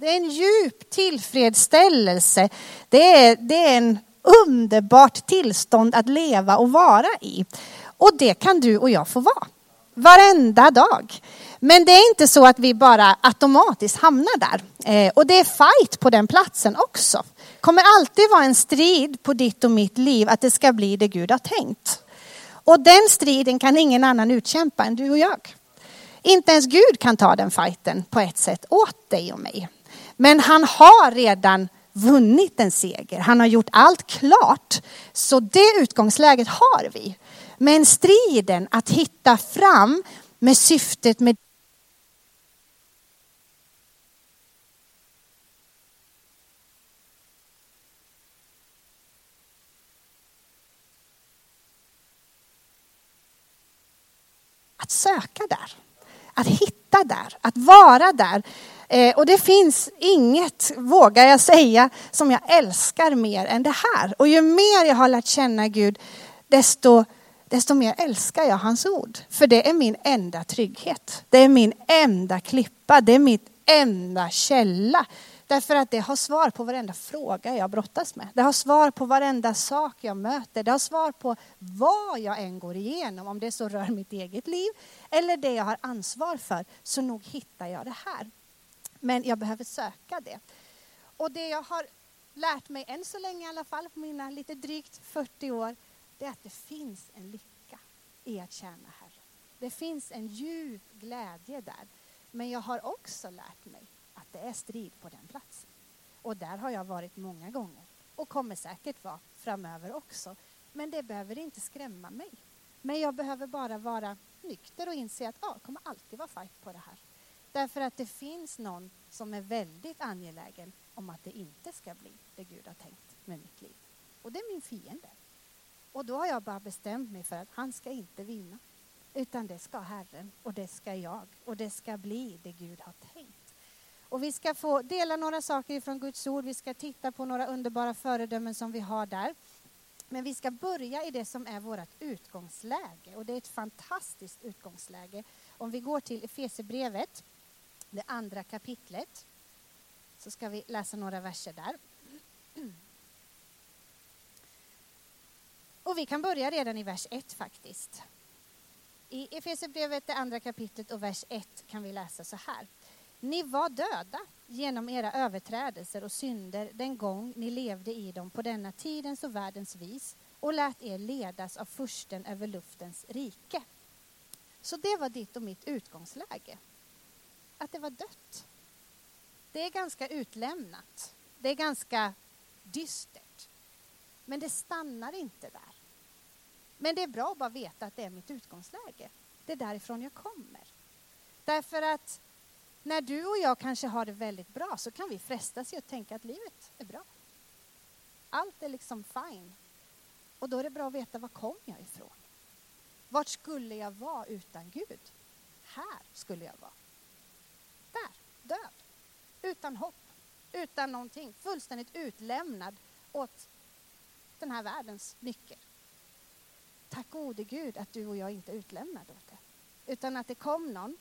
Det är en djup tillfredsställelse. Det är, det är en underbart tillstånd att leva och vara i. Och det kan du och jag få vara. Varenda dag. Men det är inte så att vi bara automatiskt hamnar där. Eh, och det är fight på den platsen också. kommer alltid vara en strid på ditt och mitt liv att det ska bli det Gud har tänkt. Och den striden kan ingen annan utkämpa än du och jag. Inte ens Gud kan ta den fighten på ett sätt åt dig och mig. Men han har redan vunnit en seger. Han har gjort allt klart. Så det utgångsläget har vi. Men striden att hitta fram med syftet med att söka där. Att hitta där, att vara där. Eh, och det finns inget, vågar jag säga, som jag älskar mer än det här. Och ju mer jag har lärt känna Gud, desto, desto mer älskar jag hans ord. För det är min enda trygghet. Det är min enda klippa, det är mitt enda källa. Därför att det har svar på varenda fråga jag brottas med. Det har svar på varenda sak jag möter. Det har svar på vad jag än går igenom. Om det så rör mitt eget liv eller det jag har ansvar för. Så nog hittar jag det här. Men jag behöver söka det. Och det jag har lärt mig än så länge i alla fall, på mina lite drygt 40 år, det är att det finns en lycka i att tjäna Herren. Det finns en djup glädje där. Men jag har också lärt mig att det är strid på den platsen. Och där har jag varit många gånger och kommer säkert vara framöver också. Men det behöver inte skrämma mig. Men jag behöver bara vara nykter och inse att ja, det kommer alltid vara fight på det här. Därför att det finns någon som är väldigt angelägen om att det inte ska bli det Gud har tänkt med mitt liv. Och det är min fiende. Och då har jag bara bestämt mig för att han ska inte vinna. Utan det ska Herren och det ska jag och det ska bli det Gud har tänkt. Och vi ska få dela några saker från Guds ord. Vi ska titta på några underbara föredömen som vi har där. Men vi ska börja i det som är vårt utgångsläge. Och det är ett fantastiskt utgångsläge. Om vi går till Efesebrevet det andra kapitlet. Så ska vi läsa några verser där. Och vi kan börja redan i vers 1 faktiskt. I Efesierbrevet, det andra kapitlet och vers 1 kan vi läsa så här. Ni var döda genom era överträdelser och synder den gång ni levde i dem på denna tidens och världens vis och lät er ledas av fursten över luftens rike. Så det var ditt och mitt utgångsläge att det var dött. Det är ganska utlämnat. Det är ganska dystert. Men det stannar inte där. Men det är bra att bara veta att det är mitt utgångsläge. Det är därifrån jag kommer. Därför att när du och jag kanske har det väldigt bra så kan vi frestas att tänka att livet är bra. Allt är liksom fine. Och då är det bra att veta var kom jag ifrån? Vart skulle jag vara utan Gud? Här skulle jag vara död. Utan hopp, utan någonting. Fullständigt utlämnad åt den här världens nycker. Tack gode Gud att du och jag inte är utlämnade åt det. Utan att det kom någon.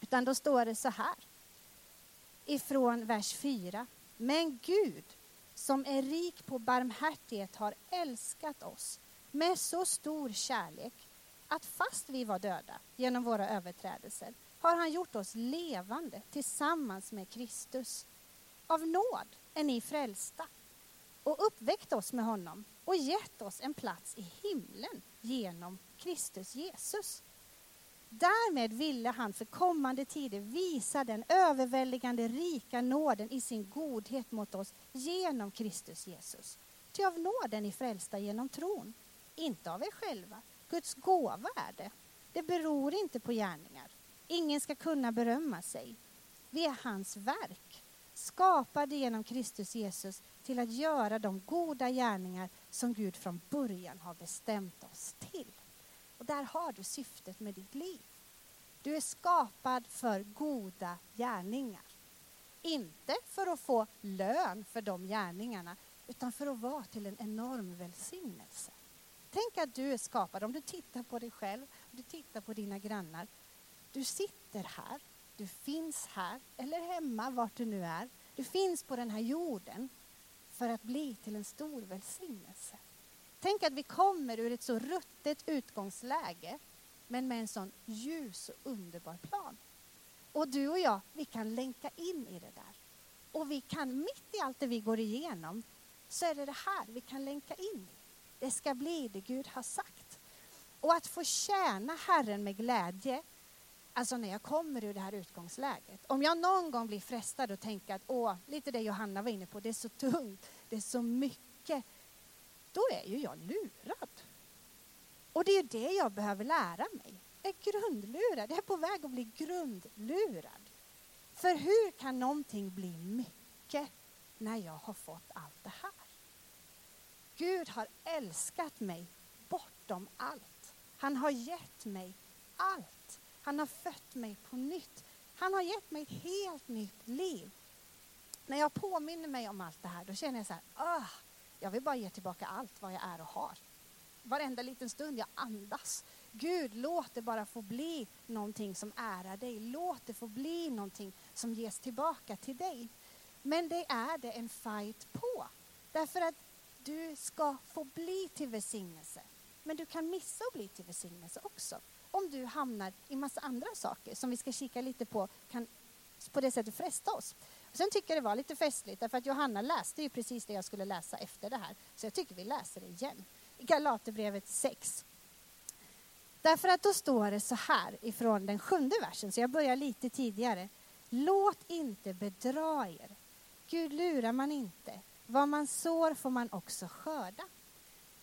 Utan då står det så här. Ifrån vers 4. Men Gud som är rik på barmhärtighet har älskat oss med så stor kärlek att fast vi var döda genom våra överträdelser har han gjort oss levande tillsammans med Kristus. Av nåd är ni frälsta och uppväckt oss med honom och gett oss en plats i himlen genom Kristus Jesus. Därmed ville han för kommande tider visa den överväldigande rika nåden i sin godhet mot oss genom Kristus Jesus. Ty av nåden är frälsta genom tron, inte av er själva. Guds gåva är det. Det beror inte på gärningar Ingen ska kunna berömma sig. Vi är hans verk, skapade genom Kristus Jesus till att göra de goda gärningar som Gud från början har bestämt oss till. Och där har du syftet med ditt liv. Du är skapad för goda gärningar. Inte för att få lön för de gärningarna, utan för att vara till en enorm välsignelse. Tänk att du är skapad, om du tittar på dig själv, om du tittar på dina grannar, du sitter här, du finns här, eller hemma, vart du nu är. Du finns på den här jorden för att bli till en stor välsignelse. Tänk att vi kommer ur ett så ruttet utgångsläge men med en sån ljus och underbar plan. Och du och jag, vi kan länka in i det där. Och vi kan, mitt i allt det vi går igenom, så är det det här vi kan länka in i. Det ska bli det Gud har sagt. Och att få tjäna Herren med glädje, alltså när jag kommer ur det här utgångsläget. Om jag någon gång blir frestad och tänker att, åh, lite det Johanna var inne på, det är så tungt, det är så mycket. Då är ju jag lurad. Och det är det jag behöver lära mig. Jag är grundlurad, jag är på väg att bli grundlurad. För hur kan någonting bli mycket när jag har fått allt det här? Gud har älskat mig bortom allt. Han har gett mig allt. Han har fött mig på nytt. Han har gett mig ett helt nytt liv. När jag påminner mig om allt det här, då känner jag så här, ah, jag vill bara ge tillbaka allt vad jag är och har. Varenda liten stund jag andas. Gud, låt det bara få bli någonting som ärar dig. Låt det få bli någonting som ges tillbaka till dig. Men det är det en fight på. Därför att du ska få bli till välsignelse. Men du kan missa att bli till välsignelse också. Om du hamnar i massa andra saker som vi ska kika lite på, kan på det sättet fresta oss. Sen tycker jag det var lite festligt, därför att Johanna läste ju precis det jag skulle läsa efter det här. Så jag tycker vi läser det igen. I Galaterbrevet 6. Därför att då står det så här ifrån den sjunde versen, så jag börjar lite tidigare. Låt inte bedra er. Gud lurar man inte. Vad man sår får man också skörda.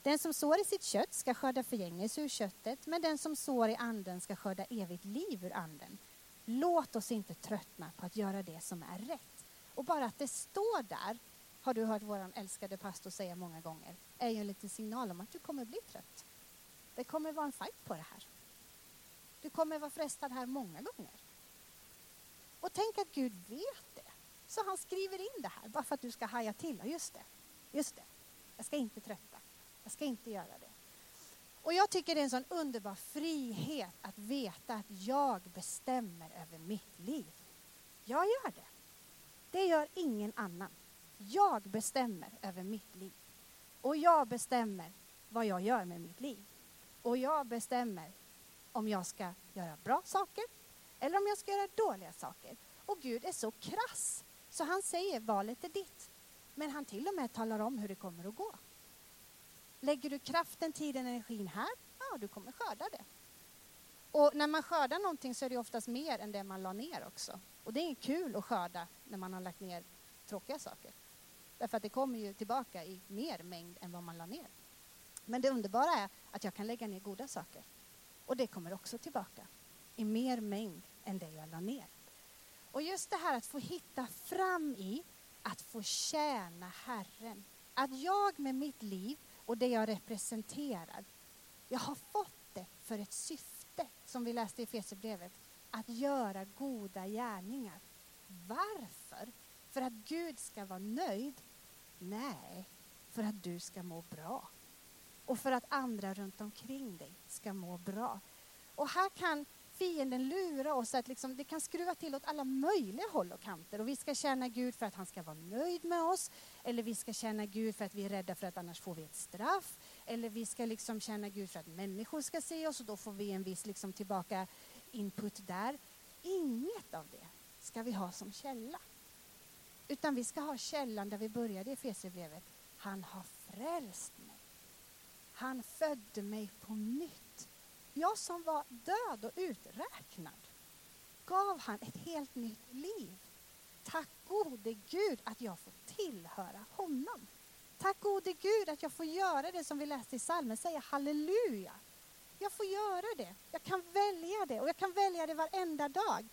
Den som sår i sitt kött ska skörda förgängelse ur köttet, men den som sår i anden ska skörda evigt liv ur anden. Låt oss inte tröttna på att göra det som är rätt. Och bara att det står där, har du hört vår älskade pastor säga många gånger, är ju en liten signal om att du kommer bli trött. Det kommer vara en fight på det här. Du kommer vara frestad här många gånger. Och tänk att Gud vet det. Så han skriver in det här bara för att du ska haja till. Just det, just det. Jag ska inte trötta. Jag ska inte göra det. Och jag tycker det är en sån underbar frihet att veta att jag bestämmer över mitt liv. Jag gör det. Det gör ingen annan. Jag bestämmer över mitt liv. Och jag bestämmer vad jag gör med mitt liv. Och jag bestämmer om jag ska göra bra saker eller om jag ska göra dåliga saker. Och Gud är så krass så han säger valet är ditt. Men han till och med talar om hur det kommer att gå. Lägger du kraften, tiden, energin här, ja du kommer skörda det. Och när man skördar någonting så är det oftast mer än det man la ner också. Och det är inte kul att skörda när man har lagt ner tråkiga saker. Därför att det kommer ju tillbaka i mer mängd än vad man la ner. Men det underbara är att jag kan lägga ner goda saker. Och det kommer också tillbaka i mer mängd än det jag la ner. Och just det här att få hitta fram i att få tjäna Herren. Att jag med mitt liv och det jag representerar, jag har fått det för ett syfte, som vi läste i Efesierbrevet, att göra goda gärningar. Varför? För att Gud ska vara nöjd? Nej, för att du ska må bra. Och för att andra runt omkring dig ska må bra. Och här kan fienden lura oss att liksom, det kan skruva till åt alla möjliga håll och kanter. Och vi ska tjäna Gud för att han ska vara nöjd med oss. Eller vi ska tjäna Gud för att vi är rädda för att annars får vi ett straff. Eller vi ska liksom tjäna Gud för att människor ska se oss och då får vi en viss liksom tillbaka input där. Inget av det ska vi ha som källa. Utan vi ska ha källan där vi började i Efesierbrevet. Han har frälst mig. Han födde mig på nytt. Jag som var död och uträknad gav han ett helt nytt liv. Tack gode Gud att jag får tillhöra honom. Tack gode Gud att jag får göra det som vi läste i salmen, säga halleluja. Jag får göra det. Jag kan välja det och jag kan välja det varenda dag.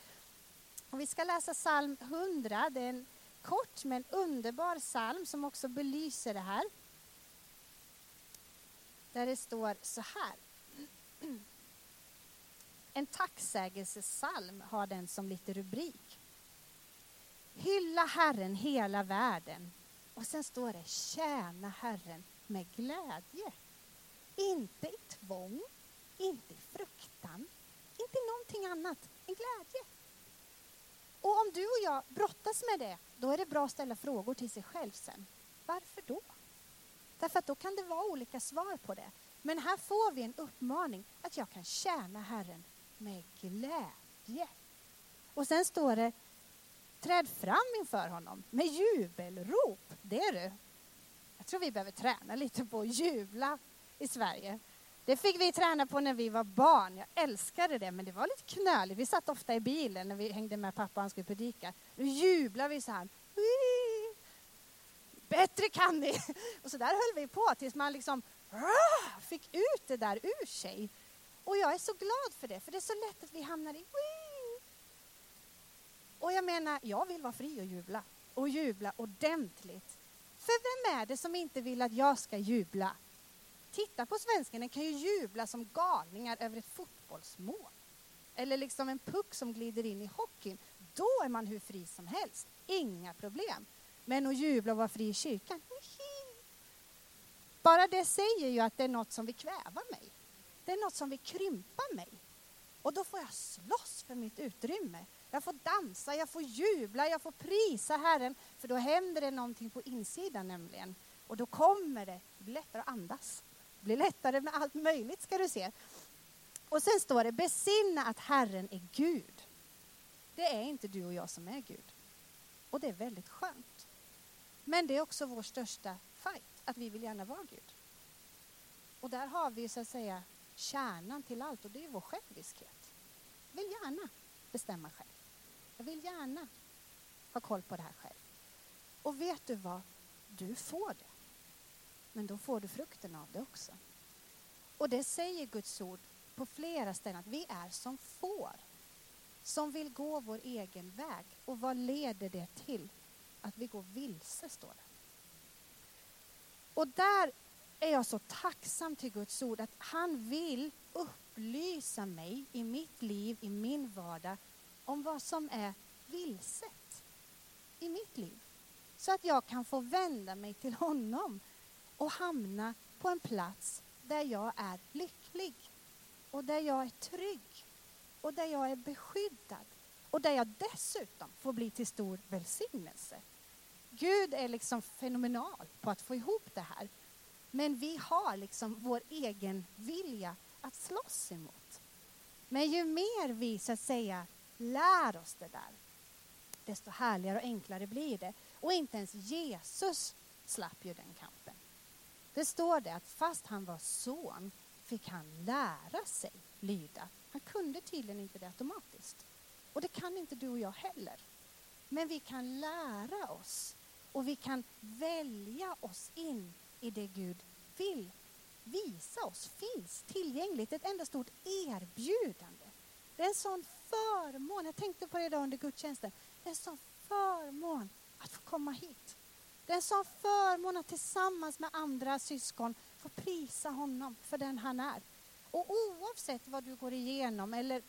Och vi ska läsa psalm 100. Det är en kort men underbar psalm som också belyser det här. Där det står så här. En tacksägelsesalm har den som lite rubrik. Hylla Herren hela världen. Och sen står det tjäna Herren med glädje. Inte i tvång, inte i fruktan, inte i någonting annat än glädje. Och om du och jag brottas med det, då är det bra att ställa frågor till sig själv sen. Varför då? Därför att då kan det vara olika svar på det. Men här får vi en uppmaning att jag kan tjäna Herren med glädje. Och sen står det, träd fram inför honom med jubelrop. Det är du. Jag tror vi behöver träna lite på att jubla i Sverige. Det fick vi träna på när vi var barn. Jag älskade det, men det var lite knöligt. Vi satt ofta i bilen när vi hängde med pappa och han skulle predika. Då jublade vi så här. Bättre kan ni! Och så där höll vi på tills man liksom ah! fick ut det där ur sig. Och jag är så glad för det, för det är så lätt att vi hamnar i Och jag menar, jag vill vara fri och jubla. Och jubla ordentligt. För vem är det som inte vill att jag ska jubla? Titta på svenskarna, kan ju jubla som galningar över ett fotbollsmål. Eller liksom en puck som glider in i hockeyn. Då är man hur fri som helst. Inga problem. Men att jubla och vara fri i kyrkan, bara det säger ju att det är något som vill kväva mig. Det är något som vill krympa mig. Och då får jag slåss för mitt utrymme. Jag får dansa, jag får jubla, jag får prisa Herren. För då händer det någonting på insidan nämligen. Och då kommer det, det blir lättare att andas. Det blir lättare med allt möjligt ska du se. Och sen står det, besinna att Herren är Gud. Det är inte du och jag som är Gud. Och det är väldigt skönt. Men det är också vår största fight, att vi vill gärna vara Gud. Och där har vi så att säga kärnan till allt och det är vår själviskhet. Jag vill gärna bestämma själv. Jag vill gärna ha koll på det här själv. Och vet du vad? Du får det. Men då får du frukten av det också. Och det säger Guds ord på flera ställen att vi är som får som vill gå vår egen väg. Och vad leder det till? Att vi går vilse, står det. Och där är jag så tacksam till Guds ord att han vill upplysa mig i mitt liv, i min vardag om vad som är vilset i mitt liv. Så att jag kan få vända mig till honom och hamna på en plats där jag är lycklig och där jag är trygg och där jag är beskyddad och där jag dessutom får bli till stor välsignelse. Gud är liksom fenomenal på att få ihop det här. Men vi har liksom vår egen vilja att slåss emot. Men ju mer vi så att säga lär oss det där, desto härligare och enklare blir det. Och inte ens Jesus slapp ju den kampen. Det står det att fast han var son fick han lära sig lyda. Han kunde tydligen inte det automatiskt. Och det kan inte du och jag heller. Men vi kan lära oss och vi kan välja oss in i det Gud vill visa oss finns tillgängligt. Ett enda stort erbjudande. Det är en sån förmån. Jag tänkte på det idag under gudstjänsten. Det är en sån förmån att få komma hit. Det är en sån förmån att tillsammans med andra syskon få prisa honom för den han är. Och oavsett vad du går igenom eller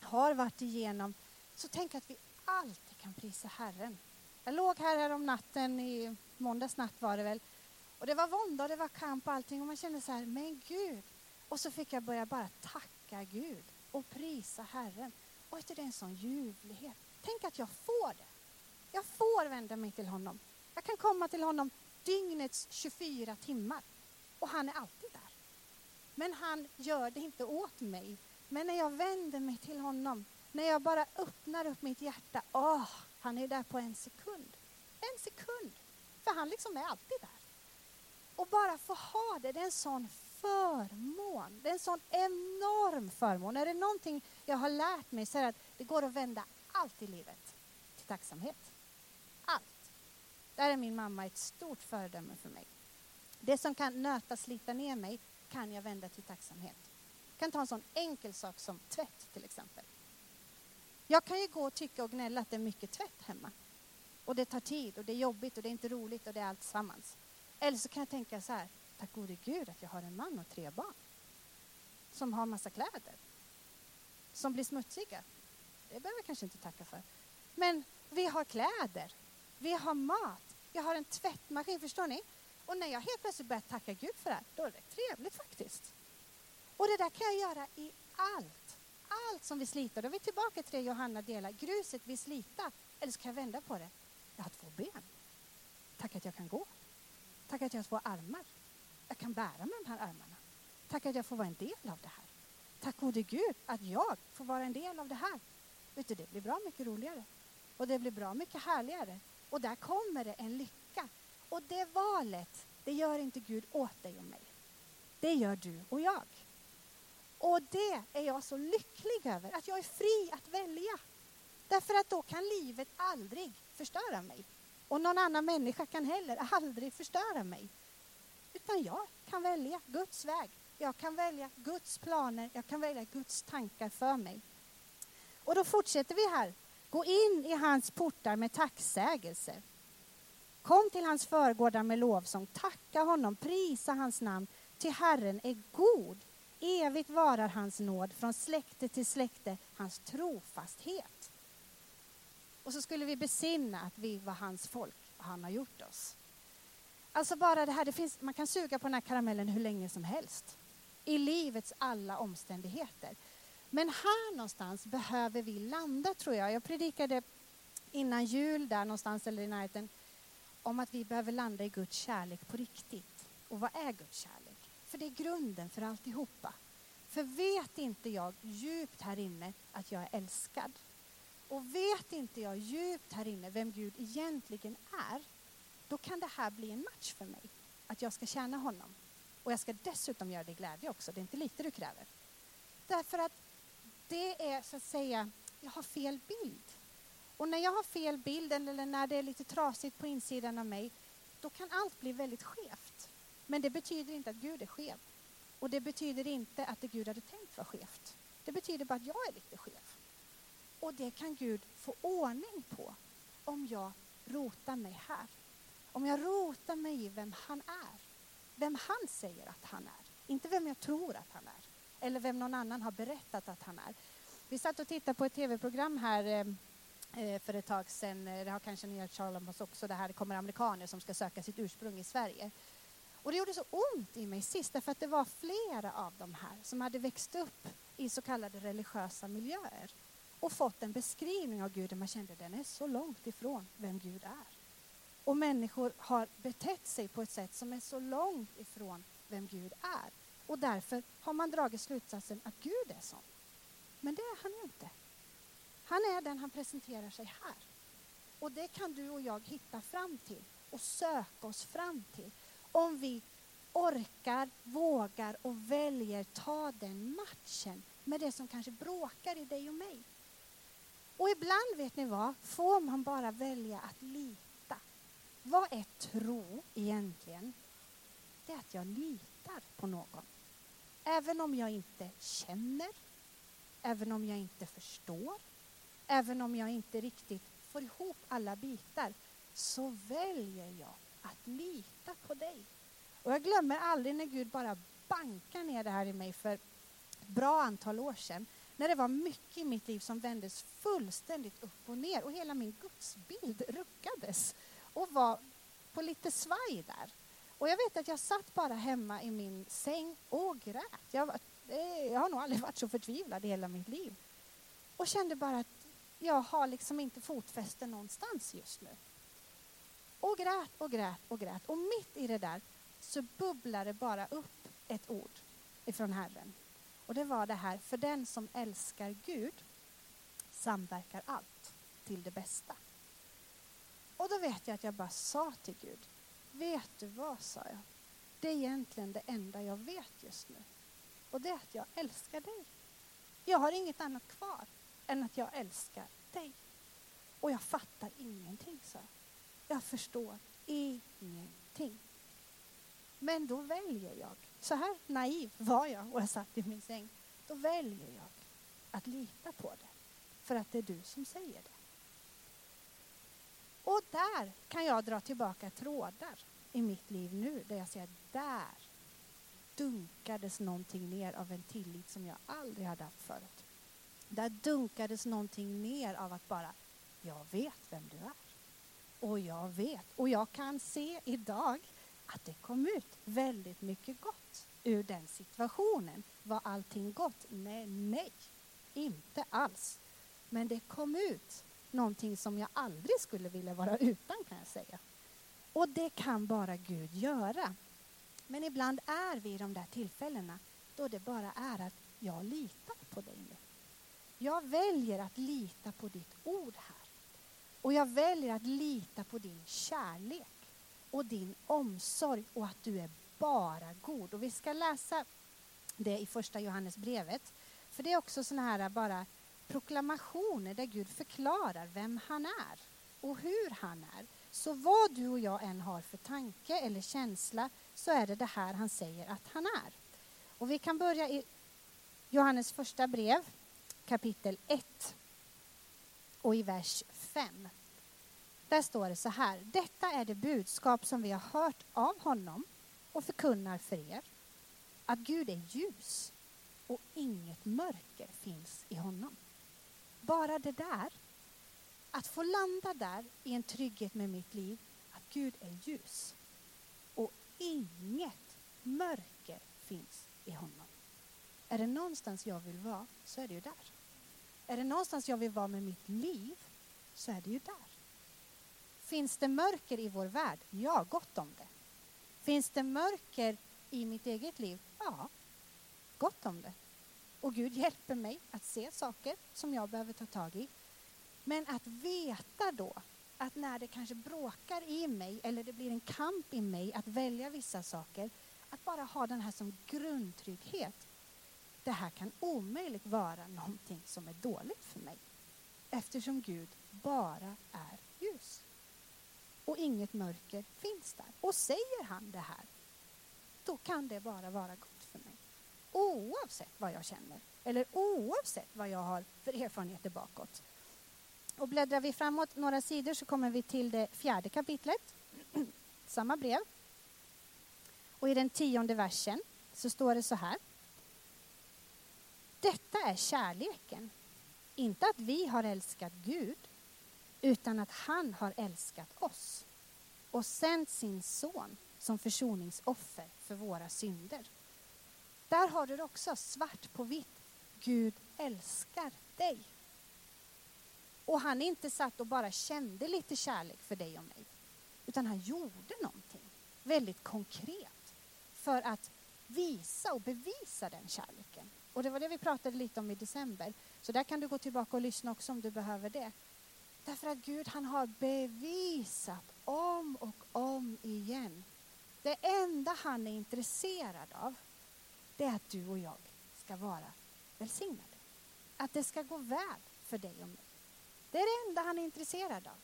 har varit igenom så tänk att vi alltid kan prisa Herren. Jag låg här, här om natten, i måndags natt var det väl, och det var vånda och det var kamp och allting och man kände så här, men Gud. Och så fick jag börja bara tacka Gud och prisa Herren. Och det är en sån ljuvlighet. Tänk att jag får det. Jag får vända mig till honom. Jag kan komma till honom dygnets 24 timmar och han är alltid där. Men han gör det inte åt mig. Men när jag vänder mig till honom, när jag bara öppnar upp mitt hjärta, åh, han är där på en sekund. En sekund. För han liksom är alltid där. Och bara få ha det, det är en sån förmån. Det är en sån enorm förmån. Är det någonting jag har lärt mig så är det att det går att vända allt i livet till tacksamhet. Allt. Där är min mamma ett stort föredöme för mig. Det som kan nöta, slita ner mig kan jag vända till tacksamhet. Jag kan ta en sån enkel sak som tvätt till exempel. Jag kan ju gå och tycka och gnälla att det är mycket tvätt hemma. Och det tar tid och det är jobbigt och det är inte roligt och det är allt sammans. Eller så kan jag tänka så här, tack gode gud att jag har en man och tre barn. Som har massa kläder. Som blir smutsiga. Det behöver jag kanske inte tacka för. Men vi har kläder. Vi har mat. Jag har en tvättmaskin, förstår ni? Och när jag helt plötsligt börjar tacka Gud för det här, då är det trevligt faktiskt. Och det där kan jag göra i allt. Allt som vi sliter. Då är vi tillbaka till det Johanna delar. Gruset vi slita, Eller så kan jag vända på det. Jag har två ben. Tack att jag kan gå. Tack att jag har två armar. Jag kan bära med de här armarna. Tack att jag får vara en del av det här. Tack gode Gud att jag får vara en del av det här. Vet du, det blir bra mycket roligare. Och det blir bra mycket härligare. Och där kommer det en lycka. Och det valet, det gör inte Gud åt dig och mig. Det gör du och jag. Och det är jag så lycklig över, att jag är fri att välja. Därför att då kan livet aldrig förstöra mig. Och någon annan människa kan heller aldrig förstöra mig. Utan jag kan välja Guds väg. Jag kan välja Guds planer. Jag kan välja Guds tankar för mig. Och då fortsätter vi här. Gå in i hans portar med tacksägelse. Kom till hans förgårdar med lovsång. Tacka honom, prisa hans namn. Till Herren är god. Evigt varar hans nåd från släkte till släkte, hans trofasthet. Och så skulle vi besinna att vi var hans folk och han har gjort oss. Alltså bara det här, det finns, man kan suga på den här karamellen hur länge som helst. I livets alla omständigheter. Men här någonstans behöver vi landa tror jag. Jag predikade innan jul där någonstans eller i närheten om att vi behöver landa i Guds kärlek på riktigt. Och vad är Guds kärlek? För det är grunden för alltihopa. För vet inte jag djupt här inne att jag är älskad och vet inte jag djupt här inne vem Gud egentligen är, då kan det här bli en match för mig. Att jag ska tjäna honom. Och jag ska dessutom göra det i glädje också. Det är inte lite du kräver. Därför att det är så att säga, jag har fel bild. Och när jag har fel bild eller när det är lite trasigt på insidan av mig, då kan allt bli väldigt skevt. Men det betyder inte att Gud är skev. Och det betyder inte att det Gud hade tänkt var skevt. Det betyder bara att jag är lite skev. Och det kan Gud få ordning på om jag rotar mig här. Om jag rotar mig i vem han är. Vem han säger att han är. Inte vem jag tror att han är. Eller vem någon annan har berättat att han är. Vi satt och tittade på ett tv-program här eh, eh, för ett tag sedan. Det har kanske ni hört talas om också. Det här kommer amerikaner som ska söka sitt ursprung i Sverige. Och det gjorde så ont i mig sist därför att det var flera av de här som hade växt upp i så kallade religiösa miljöer och fått en beskrivning av Gud där man kände att den är så långt ifrån vem Gud är. Och människor har betett sig på ett sätt som är så långt ifrån vem Gud är. Och därför har man dragit slutsatsen att Gud är sån. Men det är han ju inte. Han är den han presenterar sig här. Och det kan du och jag hitta fram till och söka oss fram till. Om vi orkar, vågar och väljer ta den matchen med det som kanske bråkar i dig och mig. Och ibland, vet ni vad, får man bara välja att lita. Vad är tro egentligen? Det är att jag litar på någon. Även om jag inte känner, även om jag inte förstår, även om jag inte riktigt får ihop alla bitar, så väljer jag att lita på dig. Och jag glömmer aldrig när Gud bara bankar ner det här i mig för ett bra antal år sedan när det var mycket i mitt liv som vändes fullständigt upp och ner och hela min gudsbild ruckades och var på lite svaj där. Och jag vet att jag satt bara hemma i min säng och grät. Jag, var, eh, jag har nog aldrig varit så förtvivlad i hela mitt liv. Och kände bara att jag har liksom inte fotfäste någonstans just nu. Och grät och grät och grät. Och mitt i det där så bubblade bara upp ett ord ifrån Herren. Och det var det här, för den som älskar Gud samverkar allt till det bästa. Och då vet jag att jag bara sa till Gud, vet du vad, sa jag. Det är egentligen det enda jag vet just nu. Och det är att jag älskar dig. Jag har inget annat kvar än att jag älskar dig. Och jag fattar ingenting, sa jag. Jag förstår ingenting. Men då väljer jag så här naiv var jag och jag satt i min säng. Då väljer jag att lita på det. För att det är du som säger det. Och där kan jag dra tillbaka trådar i mitt liv nu där jag säger där dunkades någonting ner av en tillit som jag aldrig hade haft förut. Där dunkades någonting ner av att bara, jag vet vem du är. Och jag vet, och jag kan se idag att det kom ut väldigt mycket gott ur den situationen. Var allting gott? Nej, nej, inte alls. Men det kom ut någonting som jag aldrig skulle vilja vara utan kan jag säga. Och det kan bara Gud göra. Men ibland är vi i de där tillfällena då det bara är att jag litar på dig nu. Jag väljer att lita på ditt ord här. Och jag väljer att lita på din kärlek och din omsorg och att du är bara god. Och vi ska läsa det i första Johannesbrevet. För det är också såna här bara proklamationer där Gud förklarar vem han är och hur han är. Så vad du och jag än har för tanke eller känsla så är det det här han säger att han är. Och vi kan börja i Johannes första brev kapitel 1 och i vers 5. Där står det så här. Detta är det budskap som vi har hört av honom och förkunnar för er. Att Gud är ljus och inget mörker finns i honom. Bara det där, att få landa där i en trygghet med mitt liv, att Gud är ljus och inget mörker finns i honom. Är det någonstans jag vill vara så är det ju där. Är det någonstans jag vill vara med mitt liv så är det ju där. Finns det mörker i vår värld? Ja, gott om det. Finns det mörker i mitt eget liv? Ja, gott om det. Och Gud hjälper mig att se saker som jag behöver ta tag i. Men att veta då att när det kanske bråkar i mig eller det blir en kamp i mig att välja vissa saker, att bara ha den här som grundtrygghet. Det här kan omöjligt vara någonting som är dåligt för mig eftersom Gud bara är. Och inget mörker finns där. Och säger han det här, då kan det bara vara gott för mig. Oavsett vad jag känner eller oavsett vad jag har för erfarenheter bakåt. Och bläddrar vi framåt några sidor så kommer vi till det fjärde kapitlet, samma brev. Och i den tionde versen så står det så här. Detta är kärleken, inte att vi har älskat Gud, utan att han har älskat oss och sänt sin son som försoningsoffer för våra synder. Där har du det också, svart på vitt. Gud älskar dig. Och han är inte satt och bara kände lite kärlek för dig och mig. Utan han gjorde någonting väldigt konkret för att visa och bevisa den kärleken. Och det var det vi pratade lite om i december. Så där kan du gå tillbaka och lyssna också om du behöver det. Därför att Gud han har bevisat om och om igen. Det enda han är intresserad av det är att du och jag ska vara välsignade. Att det ska gå väl för dig och mig. Det är det enda han är intresserad av.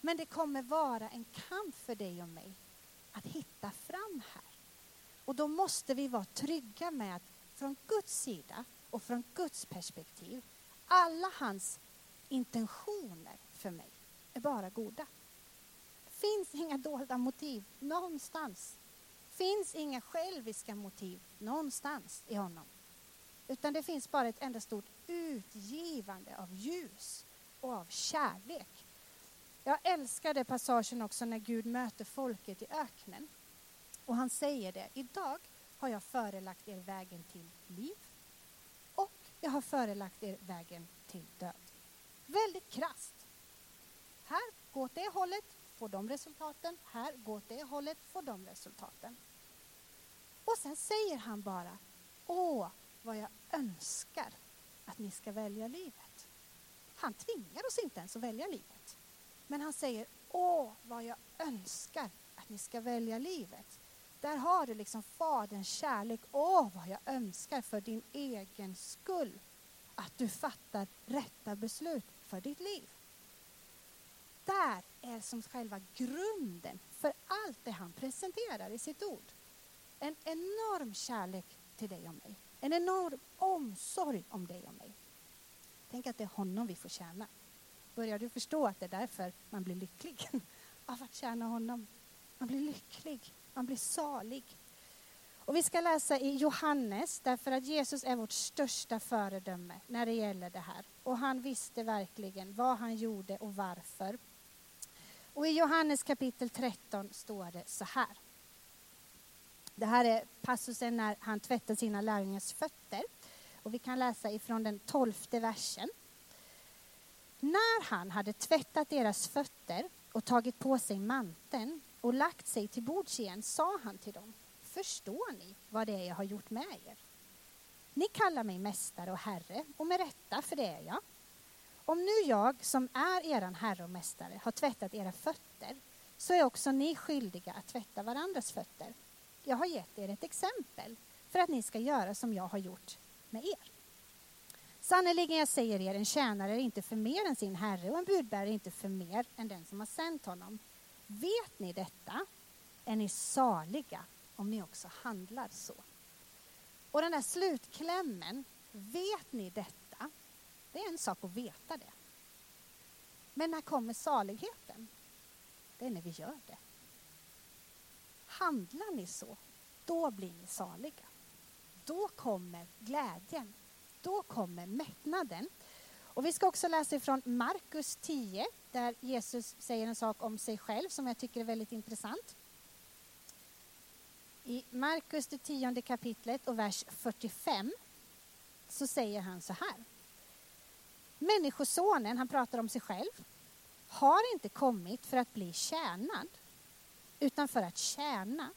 Men det kommer vara en kamp för dig och mig att hitta fram här. Och då måste vi vara trygga med att från Guds sida och från Guds perspektiv, alla hans intentioner för mig är bara goda. Det finns inga dolda motiv någonstans. Det finns inga själviska motiv någonstans i honom. Utan det finns bara ett enda stort utgivande av ljus och av kärlek. Jag älskade passagen också när Gud möter folket i öknen. Och han säger det, idag har jag förelagt er vägen till liv och jag har förelagt er vägen till död. Väldigt krast. Här, gå åt det hållet, får de resultaten. Här, gå åt det hållet, får de resultaten. Och sen säger han bara, åh, vad jag önskar att ni ska välja livet. Han tvingar oss inte ens att välja livet. Men han säger, åh, vad jag önskar att ni ska välja livet. Där har du liksom Faderns kärlek. Åh, vad jag önskar för din egen skull att du fattar rätta beslut för ditt liv. Där är som själva grunden för allt det han presenterar i sitt ord. En enorm kärlek till dig och mig. En enorm omsorg om dig och mig. Tänk att det är honom vi får tjäna. Börjar du förstå att det är därför man blir lycklig? Av att tjäna honom. Man blir lycklig, man blir salig. Och vi ska läsa i Johannes, därför att Jesus är vårt största föredöme när det gäller det här. Och han visste verkligen vad han gjorde och varför. Och i Johannes kapitel 13 står det så här. Det här är passusen när han tvättar sina lärjungars fötter. Och vi kan läsa ifrån den tolfte versen. När han hade tvättat deras fötter och tagit på sig manteln och lagt sig till bords igen sa han till dem, förstår ni vad det är jag har gjort med er? Ni kallar mig mästare och herre, och med rätta, för det är jag. Om nu jag, som är eran herre och mästare, har tvättat era fötter, så är också ni skyldiga att tvätta varandras fötter. Jag har gett er ett exempel för att ni ska göra som jag har gjort med er. Sannerligen, jag säger er, en tjänare är inte för mer än sin herre och en budbärare är inte för mer än den som har sänt honom. Vet ni detta är ni saliga om ni också handlar så. Och den där slutklämmen, vet ni detta? Det är en sak att veta det. Men när kommer saligheten? Det är när vi gör det. Handlar ni så, då blir ni saliga. Då kommer glädjen. Då kommer mättnaden. Och vi ska också läsa ifrån Markus 10, där Jesus säger en sak om sig själv som jag tycker är väldigt intressant. I Markus, det tionde kapitlet och vers 45, så säger han så här. Människosonen, han pratar om sig själv, har inte kommit för att bli tjänad, utan för att tjäna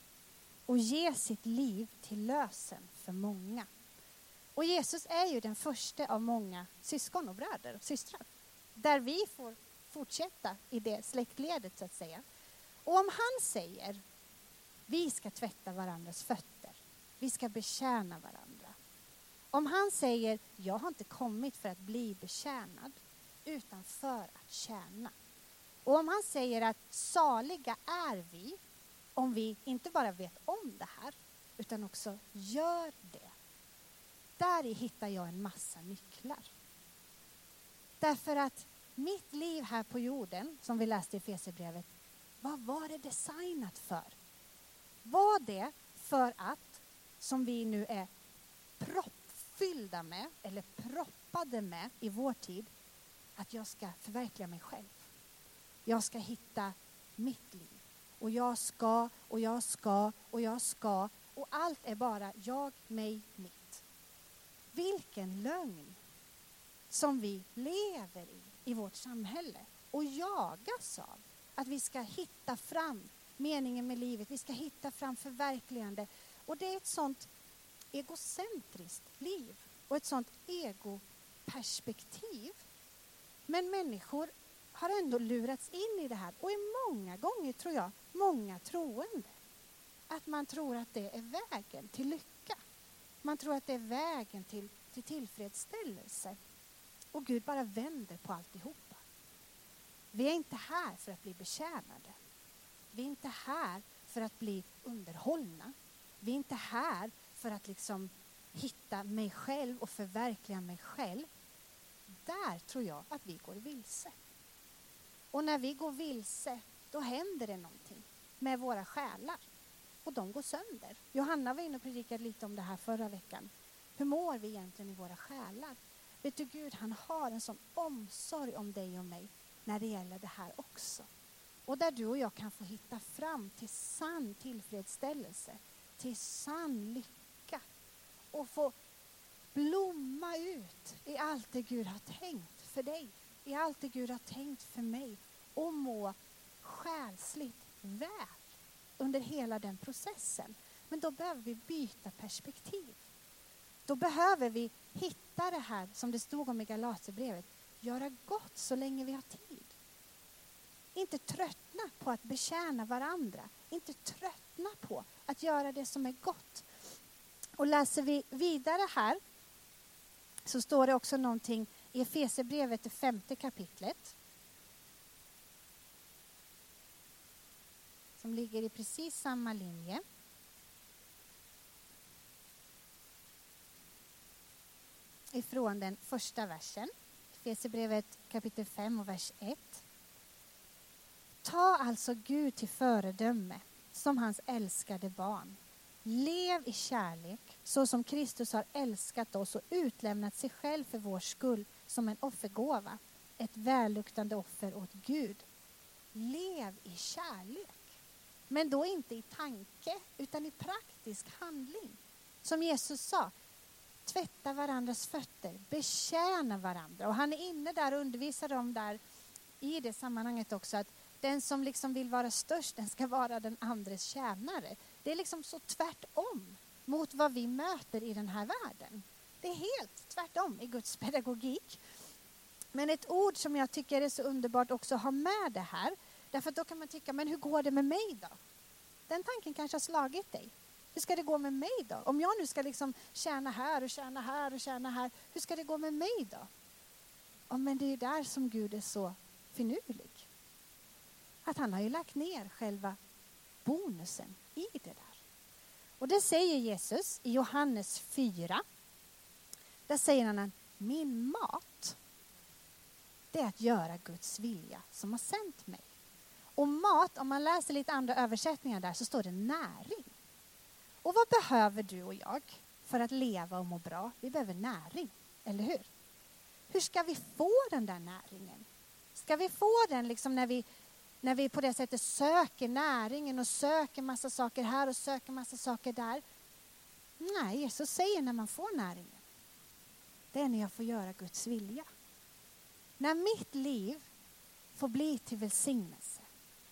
och ge sitt liv till lösen för många. Och Jesus är ju den första av många syskon och bröder och systrar, där vi får fortsätta i det släktledet så att säga. Och om han säger vi ska tvätta varandras fötter. Vi ska betjäna varandra. Om han säger, jag har inte kommit för att bli betjänad, utan för att tjäna. Och om han säger att saliga är vi, om vi inte bara vet om det här, utan också gör det. Där hittar jag en massa nycklar. Därför att mitt liv här på jorden, som vi läste i Fesebrevet, vad var det designat för? Var det för att, som vi nu är proppfyllda med, eller proppade med i vår tid, att jag ska förverkliga mig själv. Jag ska hitta mitt liv. Och jag ska, och jag ska, och jag ska. Och allt är bara jag, mig, mitt. Vilken lögn som vi lever i, i vårt samhälle och jagas av. Att vi ska hitta fram meningen med livet. Vi ska hitta fram förverkligande. Och det är ett sånt egocentriskt liv och ett sånt egoperspektiv. Men människor har ändå lurats in i det här och är många gånger, tror jag, många troende. Att man tror att det är vägen till lycka. Man tror att det är vägen till, till tillfredsställelse. Och Gud bara vänder på alltihopa. Vi är inte här för att bli betjänade. Vi är inte här för att bli underhållna. Vi är inte här för att liksom hitta mig själv och förverkliga mig själv. Där tror jag att vi går vilse. Och när vi går vilse, då händer det någonting med våra själar. Och de går sönder. Johanna var inne och predikade lite om det här förra veckan. Hur mår vi egentligen i våra själar? Vet du, Gud han har en sån omsorg om dig och mig när det gäller det här också. Och där du och jag kan få hitta fram till sann tillfredsställelse, till sann lycka och få blomma ut i allt det Gud har tänkt för dig, i allt det Gud har tänkt för mig och må själsligt väl under hela den processen. Men då behöver vi byta perspektiv. Då behöver vi hitta det här som det stod om i Galaterbrevet, göra gott så länge vi har tid. Inte tröttna på att betjäna varandra. Inte tröttna på att göra det som är gott. Och läser vi vidare här så står det också någonting i Efesierbrevet, det femte kapitlet. Som ligger i precis samma linje. Ifrån den första versen. Efesierbrevet kapitel 5 och vers 1. Ta alltså Gud till föredöme som hans älskade barn. Lev i kärlek så som Kristus har älskat oss och utlämnat sig själv för vår skull som en offergåva, ett välluktande offer åt Gud. Lev i kärlek. Men då inte i tanke, utan i praktisk handling. Som Jesus sa, tvätta varandras fötter, betjäna varandra. Och han är inne där och undervisar dem där i det sammanhanget också att den som liksom vill vara störst, den ska vara den andres tjänare. Det är liksom så tvärtom mot vad vi möter i den här världen. Det är helt tvärtom i Guds pedagogik. Men ett ord som jag tycker är så underbart också att ha med det här, därför att då kan man tycka, men hur går det med mig då? Den tanken kanske har slagit dig. Hur ska det gå med mig då? Om jag nu ska liksom tjäna här och tjäna här och tjäna här, hur ska det gå med mig då? Ja, men det är där som Gud är så finurlig. Att han har ju lagt ner själva bonusen i det där. Och det säger Jesus i Johannes 4. Där säger han att min mat, det är att göra Guds vilja som har sänt mig. Och mat, om man läser lite andra översättningar där, så står det näring. Och vad behöver du och jag för att leva och må bra? Vi behöver näring, eller hur? Hur ska vi få den där näringen? Ska vi få den liksom när vi, när vi på det sättet söker näringen och söker massa saker här och söker massa saker där? Nej, Jesus säger när man får näringen. Det är när jag får göra Guds vilja. När mitt liv får bli till välsignelse.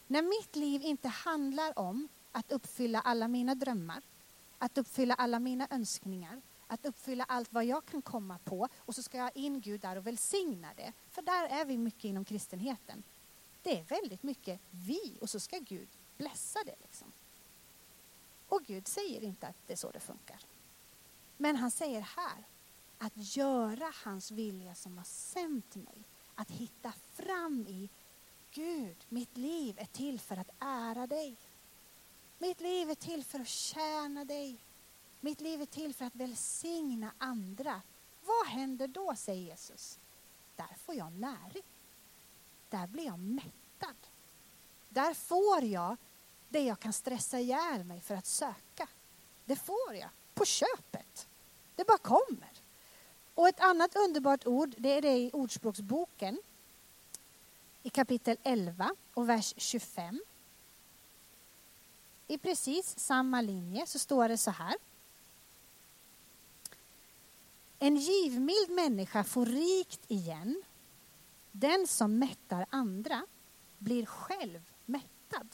När mitt liv inte handlar om att uppfylla alla mina drömmar, att uppfylla alla mina önskningar, att uppfylla allt vad jag kan komma på och så ska jag in Gud där och välsigna det. För där är vi mycket inom kristenheten. Det är väldigt mycket vi och så ska Gud blessa det. Liksom. Och Gud säger inte att det är så det funkar. Men han säger här, att göra hans vilja som har sänt mig. Att hitta fram i Gud, mitt liv är till för att ära dig. Mitt liv är till för att tjäna dig. Mitt liv är till för att välsigna andra. Vad händer då, säger Jesus? Där får jag näring. Där blir jag mättad. Där får jag det jag kan stressa ihjäl mig för att söka. Det får jag på köpet. Det bara kommer. Och ett annat underbart ord, det är det i Ordspråksboken i kapitel 11 och vers 25. I precis samma linje så står det så här. En givmild människa får rikt igen. Den som mättar andra blir själv mättad.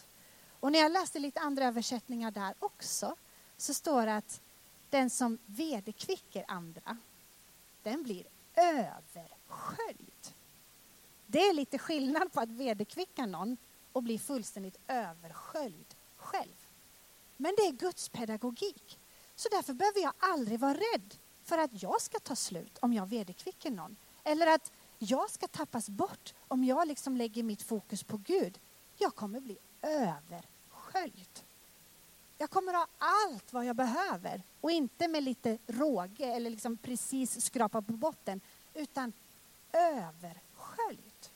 Och när jag läste lite andra översättningar där också så står det att den som vederkvicker andra, den blir översköljd. Det är lite skillnad på att vederkvicka någon och bli fullständigt översköljd själv. Men det är Guds pedagogik. Så därför behöver jag aldrig vara rädd för att jag ska ta slut om jag vederkvicker någon. Eller att jag ska tappas bort om jag liksom lägger mitt fokus på Gud. Jag kommer bli översköljd. Jag kommer ha allt vad jag behöver och inte med lite råge eller liksom precis skrapa på botten utan översköljd.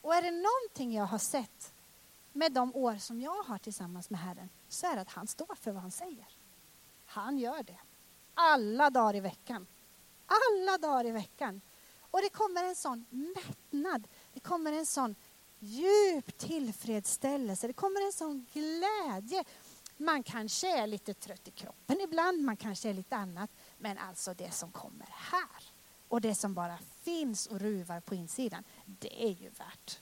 Och är det någonting jag har sett med de år som jag har tillsammans med Herren så är det att han står för vad han säger. Han gör det. Alla dagar i veckan. Alla dagar i veckan. Och det kommer en sån mättnad. Det kommer en sån djup tillfredsställelse. Det kommer en sån glädje. Man kanske är lite trött i kroppen ibland, man kanske är lite annat. Men alltså det som kommer här och det som bara finns och ruvar på insidan, det är ju värt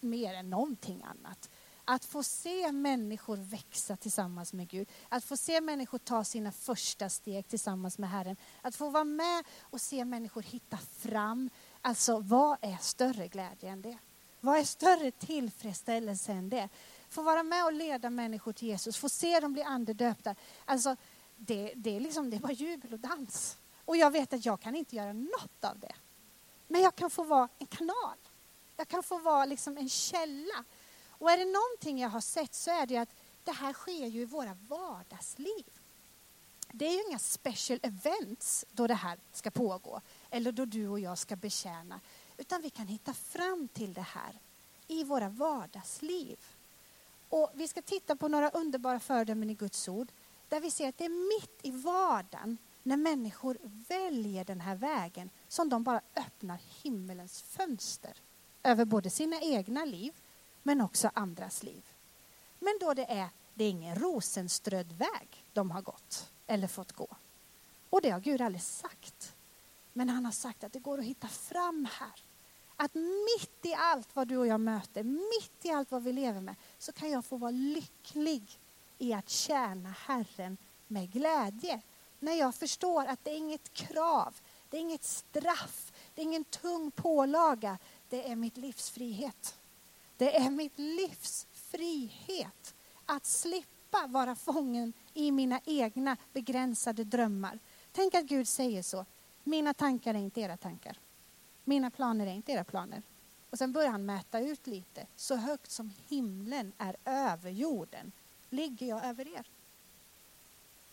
mer än någonting annat. Att få se människor växa tillsammans med Gud, att få se människor ta sina första steg tillsammans med Herren, att få vara med och se människor hitta fram. Alltså vad är större glädje än det? Vad är större tillfredsställelse än det? Få vara med och leda människor till Jesus, få se dem bli andedöpta. Alltså, det, det, är liksom, det är bara jubel och dans. Och jag vet att jag kan inte göra något av det. Men jag kan få vara en kanal. Jag kan få vara liksom en källa. Och är det någonting jag har sett så är det att det här sker ju i våra vardagsliv. Det är ju inga special events då det här ska pågå eller då du och jag ska betjäna. Utan vi kan hitta fram till det här i våra vardagsliv. Och vi ska titta på några underbara föredömen i Guds ord där vi ser att det är mitt i vardagen när människor väljer den här vägen som de bara öppnar himmelens fönster över både sina egna liv men också andras liv. Men då det är, det är ingen rosenströdd väg de har gått eller fått gå. Och det har Gud aldrig sagt. Men han har sagt att det går att hitta fram här. Att mitt i allt vad du och jag möter, mitt i allt vad vi lever med, så kan jag få vara lycklig i att tjäna Herren med glädje. När jag förstår att det är inget krav, det är inget straff, det är ingen tung pålaga. Det är mitt livs frihet. Det är mitt livs frihet att slippa vara fången i mina egna begränsade drömmar. Tänk att Gud säger så. Mina tankar är inte era tankar. Mina planer är inte era planer. Och sen börjar han mäta ut lite. Så högt som himlen är över jorden ligger jag över er.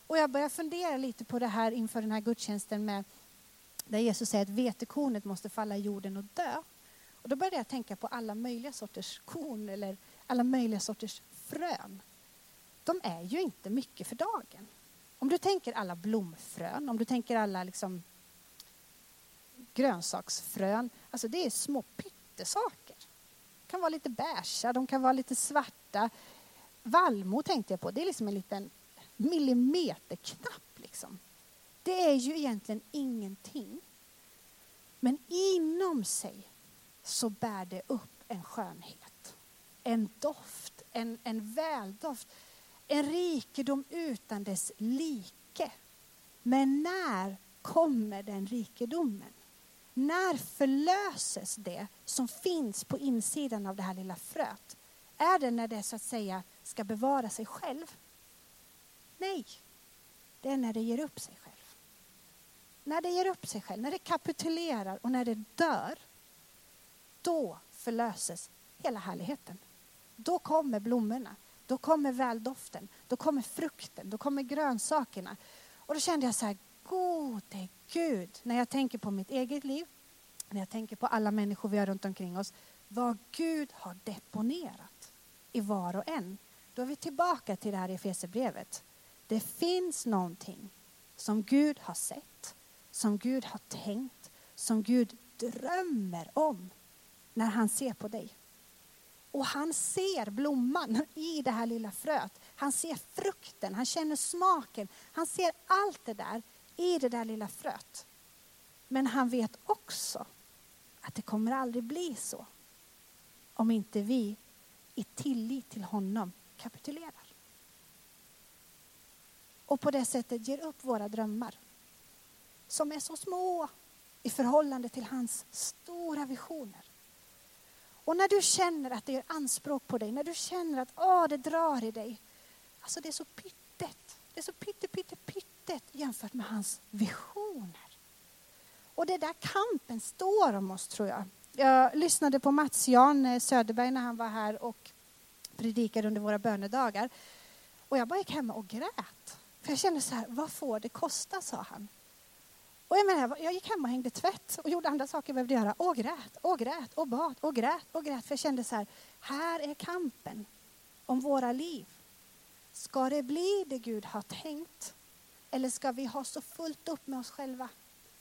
Och jag börjar fundera lite på det här inför den här gudstjänsten med där Jesus säger att vetekornet måste falla i jorden och dö. Och då började jag tänka på alla möjliga sorters korn eller alla möjliga sorters frön. De är ju inte mycket för dagen. Om du tänker alla blomfrön, om du tänker alla liksom grönsaksfrön, alltså det är små pyttesaker. De kan vara lite beiga, de kan vara lite svarta. Vallmo tänkte jag på, det är liksom en liten millimeterknapp. Liksom. Det är ju egentligen ingenting. Men inom sig så bär det upp en skönhet, en doft, en, en väldoft, en rikedom utan dess like. Men när kommer den rikedomen? När förlöses det som finns på insidan av det här lilla fröet? Är det när det så att säga ska bevara sig själv? Nej, det är när det ger upp sig själv. När det ger upp sig själv, när det kapitulerar och när det dör, då förlöses hela härligheten. Då kommer blommorna, då kommer väldoften, då kommer frukten, då kommer grönsakerna. Och då kände jag så här, gode Gud, när jag tänker på mitt eget liv, när jag tänker på alla människor vi har runt omkring oss, vad Gud har deponerat i var och en. Då är vi tillbaka till det här Efesierbrevet. Det finns någonting som Gud har sett, som Gud har tänkt, som Gud drömmer om när han ser på dig. Och han ser blomman i det här lilla fröet. Han ser frukten, han känner smaken. Han ser allt det där i det där lilla fröet. Men han vet också att det kommer aldrig bli så om inte vi i tillit till honom kapitulerar. Och på det sättet ger upp våra drömmar som är så små i förhållande till hans stora visioner. Och när du känner att det gör anspråk på dig, när du känner att åh, det drar i dig. Alltså det är så pyttet, det är så pytte, pytte, pyttet jämfört med hans visioner. Och det är där kampen står om oss tror jag. Jag lyssnade på Mats Jan eh, Söderberg när han var här och predikade under våra bönedagar. Och jag bara gick hem och grät. För jag kände så här, vad får det kosta, sa han. Och jag, menar, jag gick hem och hängde tvätt och gjorde andra saker jag behövde göra. Och grät, och grät, och bad, och grät, och grät. För jag kände så här, här är kampen om våra liv. Ska det bli det Gud har tänkt? Eller ska vi ha så fullt upp med oss själva?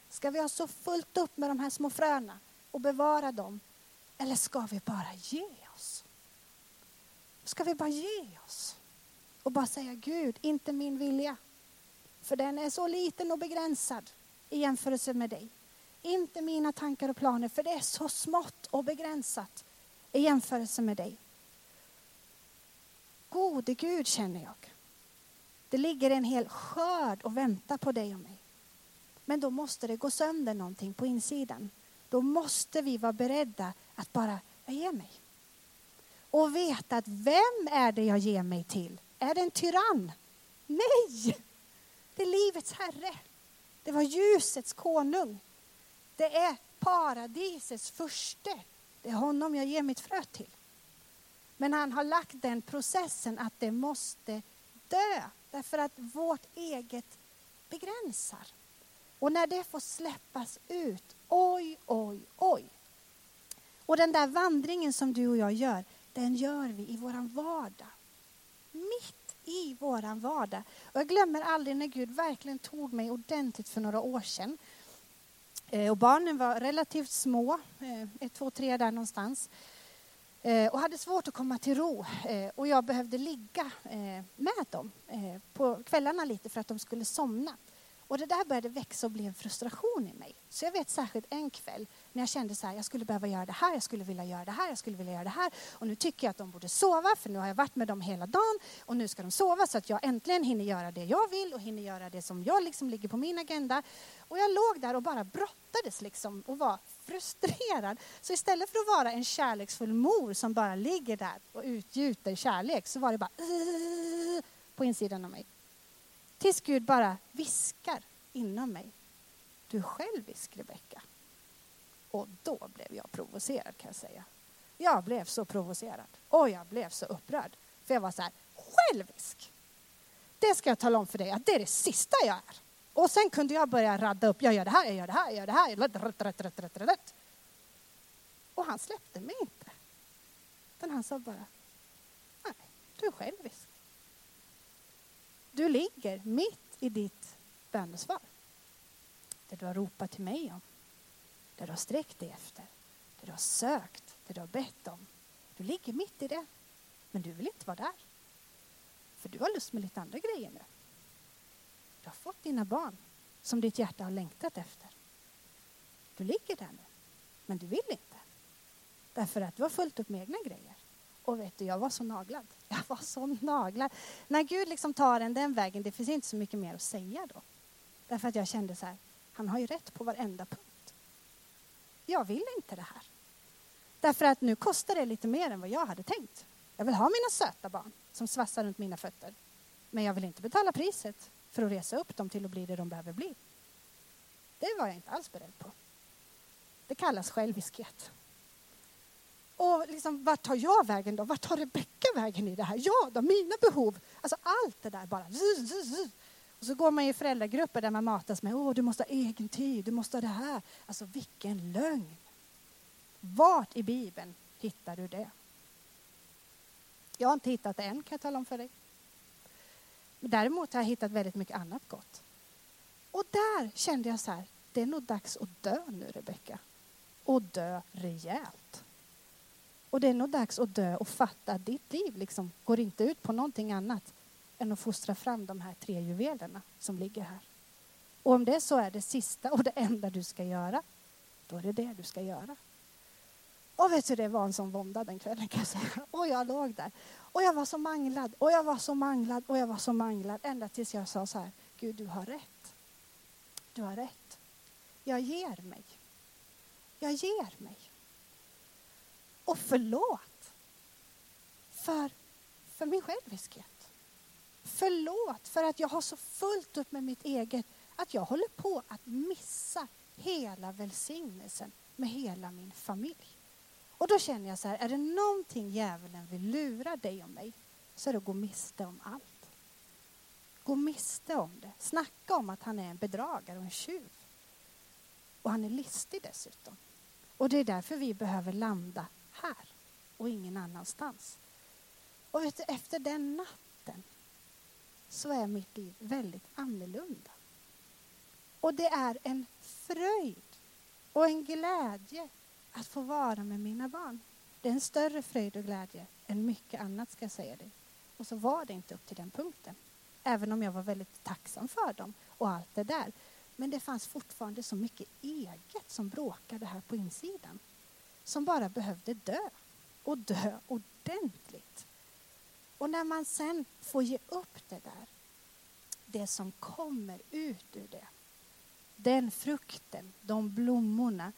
Ska vi ha så fullt upp med de här små fröna och bevara dem? Eller ska vi bara ge oss? Ska vi bara ge oss? Och bara säga Gud, inte min vilja. För den är så liten och begränsad i jämförelse med dig. Inte mina tankar och planer, för det är så smått och begränsat i jämförelse med dig. Gode Gud känner jag. Det ligger en hel skörd och väntar på dig och mig. Men då måste det gå sönder någonting på insidan. Då måste vi vara beredda att bara, jag ger mig. Och veta att vem är det jag ger mig till? Är det en tyrann? Nej! Det är livets herre. Det var ljusets konung. Det är paradisets furste. Det är honom jag ger mitt frö till. Men han har lagt den processen att det måste dö. Därför att vårt eget begränsar. Och när det får släppas ut, oj, oj, oj. Och den där vandringen som du och jag gör, den gör vi i våran vardag. Mitt i våran vardag. Och jag glömmer aldrig när Gud verkligen tog mig ordentligt för några år sedan. Eh, och barnen var relativt små, eh, ett, två, tre där någonstans. Eh, och hade svårt att komma till ro. Och jag behövde ligga med dem på kvällarna lite för att de skulle somna. Och det där började växa och bli en frustration i mig. Så jag vet särskilt en kväll när jag kände så här, jag skulle behöva göra det här, jag skulle vilja göra det här, jag skulle vilja göra det här. Och nu tycker jag att de borde sova, för nu har jag varit med dem hela dagen. Och nu ska de sova så att jag äntligen hinner göra det jag vill och hinner göra det som jag liksom ligger på min agenda. Och jag låg där och bara brottades liksom och var frustrerad. Så istället för att vara en kärleksfull mor som bara ligger där och utgjuter kärlek så var det bara på insidan av mig. Tills Gud bara viskar inom mig. Du är självisk, Rebecka. Och då blev jag provocerad kan jag säga. Jag blev så provocerad och jag blev så upprörd. För jag var så här, självisk! Det ska jag tala om för dig att det är det sista jag är. Och sen kunde jag börja radda upp, jag gör det här, jag gör det här, jag gör det här. Rätt, rätt, rätt, rätt, rätt. Och han släppte mig inte. Utan han sa bara, nej, du är självisk. Du ligger mitt i ditt bönesvar. Det du har ropat till mig om. Det du har sträckt dig efter. Det du har sökt. Det du har bett om. Du ligger mitt i det. Men du vill inte vara där. För du har lust med lite andra grejer nu. Du har fått dina barn som ditt hjärta har längtat efter. Du ligger där nu. Men du vill inte. Därför att du har fullt upp med egna grejer. Och vet du, jag var så naglad. Jag var så naglad. När Gud liksom tar en den vägen, det finns inte så mycket mer att säga då. Därför att jag kände så här, han har ju rätt på varenda punkt. Jag vill inte det här. Därför att nu kostar det lite mer än vad jag hade tänkt. Jag vill ha mina söta barn som svassar runt mina fötter. Men jag vill inte betala priset för att resa upp dem till att bli det de behöver bli. Det var jag inte alls beredd på. Det kallas själviskhet. Och liksom, vart tar jag vägen då? Vart tar Rebecka vägen i det här? Ja, då, mina behov. Alltså allt det där bara. Och så går man i föräldragrupper där man matas med, åh, du måste ha egen tid, du måste ha det här. Alltså vilken lögn. Vart i Bibeln hittar du det? Jag har inte hittat det än, kan jag tala om för dig. Däremot har jag hittat väldigt mycket annat gott. Och där kände jag så här, det är nog dags att dö nu, Rebecka. Och dö rejält. Och det är nog dags att dö och fatta att ditt liv liksom går inte ut på någonting annat än att fostra fram de här tre juvelerna som ligger här. Och om det så är det sista och det enda du ska göra, då är det det du ska göra. Och vet du, det var en sån vånda den kvällen kan jag säga. Och jag låg där. Och jag var så manglad, och jag var så manglad, och jag var så manglad. Ända tills jag sa så här, Gud du har rätt. Du har rätt. Jag ger mig. Jag ger mig. Och förlåt för, för min själviskhet. Förlåt för att jag har så fullt upp med mitt eget att jag håller på att missa hela välsignelsen med hela min familj. Och då känner jag så här, är det någonting djävulen vill lura dig och mig så är det att gå miste om allt. Gå miste om det. Snacka om att han är en bedragare och en tjuv. Och han är listig dessutom. Och det är därför vi behöver landa här och ingen annanstans. Och vet du, efter den natten så är mitt liv väldigt annorlunda. Och det är en fröjd och en glädje att få vara med mina barn. Det är en större fröjd och glädje än mycket annat ska jag säga dig. Och så var det inte upp till den punkten. Även om jag var väldigt tacksam för dem och allt det där. Men det fanns fortfarande så mycket eget som bråkade här på insidan som bara behövde dö och dö ordentligt. Och när man sen får ge upp det där, det som kommer ut ur det, den frukten, de blommorna,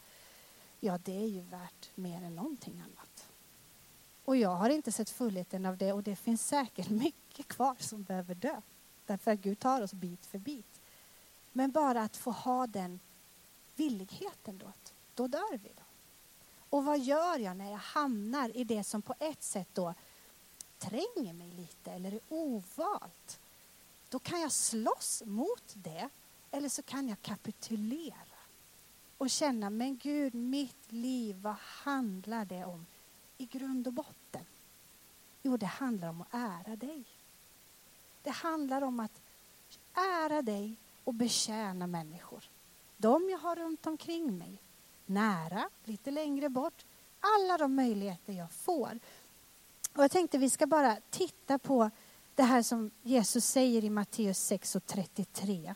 ja det är ju värt mer än någonting annat. Och jag har inte sett fullheten av det och det finns säkert mycket kvar som behöver dö. Därför att Gud tar oss bit för bit. Men bara att få ha den villigheten då, då dör vi. Då. Och vad gör jag när jag hamnar i det som på ett sätt då tränger mig lite eller är ovalt? Då kan jag slåss mot det eller så kan jag kapitulera och känna, men Gud, mitt liv, vad handlar det om i grund och botten? Jo, det handlar om att ära dig. Det handlar om att ära dig och betjäna människor. De jag har runt omkring mig nära, lite längre bort. Alla de möjligheter jag får. Och jag tänkte vi ska bara titta på det här som Jesus säger i Matteus 6 och 33.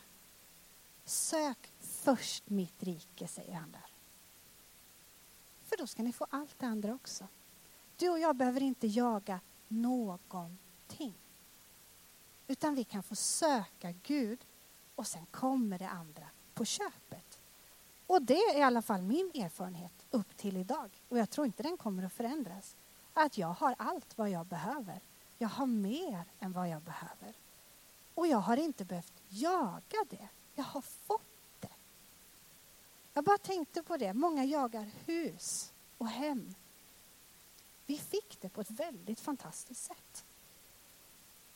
Sök först mitt rike, säger han där. För då ska ni få allt det andra också. Du och jag behöver inte jaga någonting. Utan vi kan få söka Gud och sen kommer det andra på köpet. Och det är i alla fall min erfarenhet upp till idag. Och jag tror inte den kommer att förändras. Att jag har allt vad jag behöver. Jag har mer än vad jag behöver. Och jag har inte behövt jaga det. Jag har fått det. Jag bara tänkte på det. Många jagar hus och hem. Vi fick det på ett väldigt fantastiskt sätt.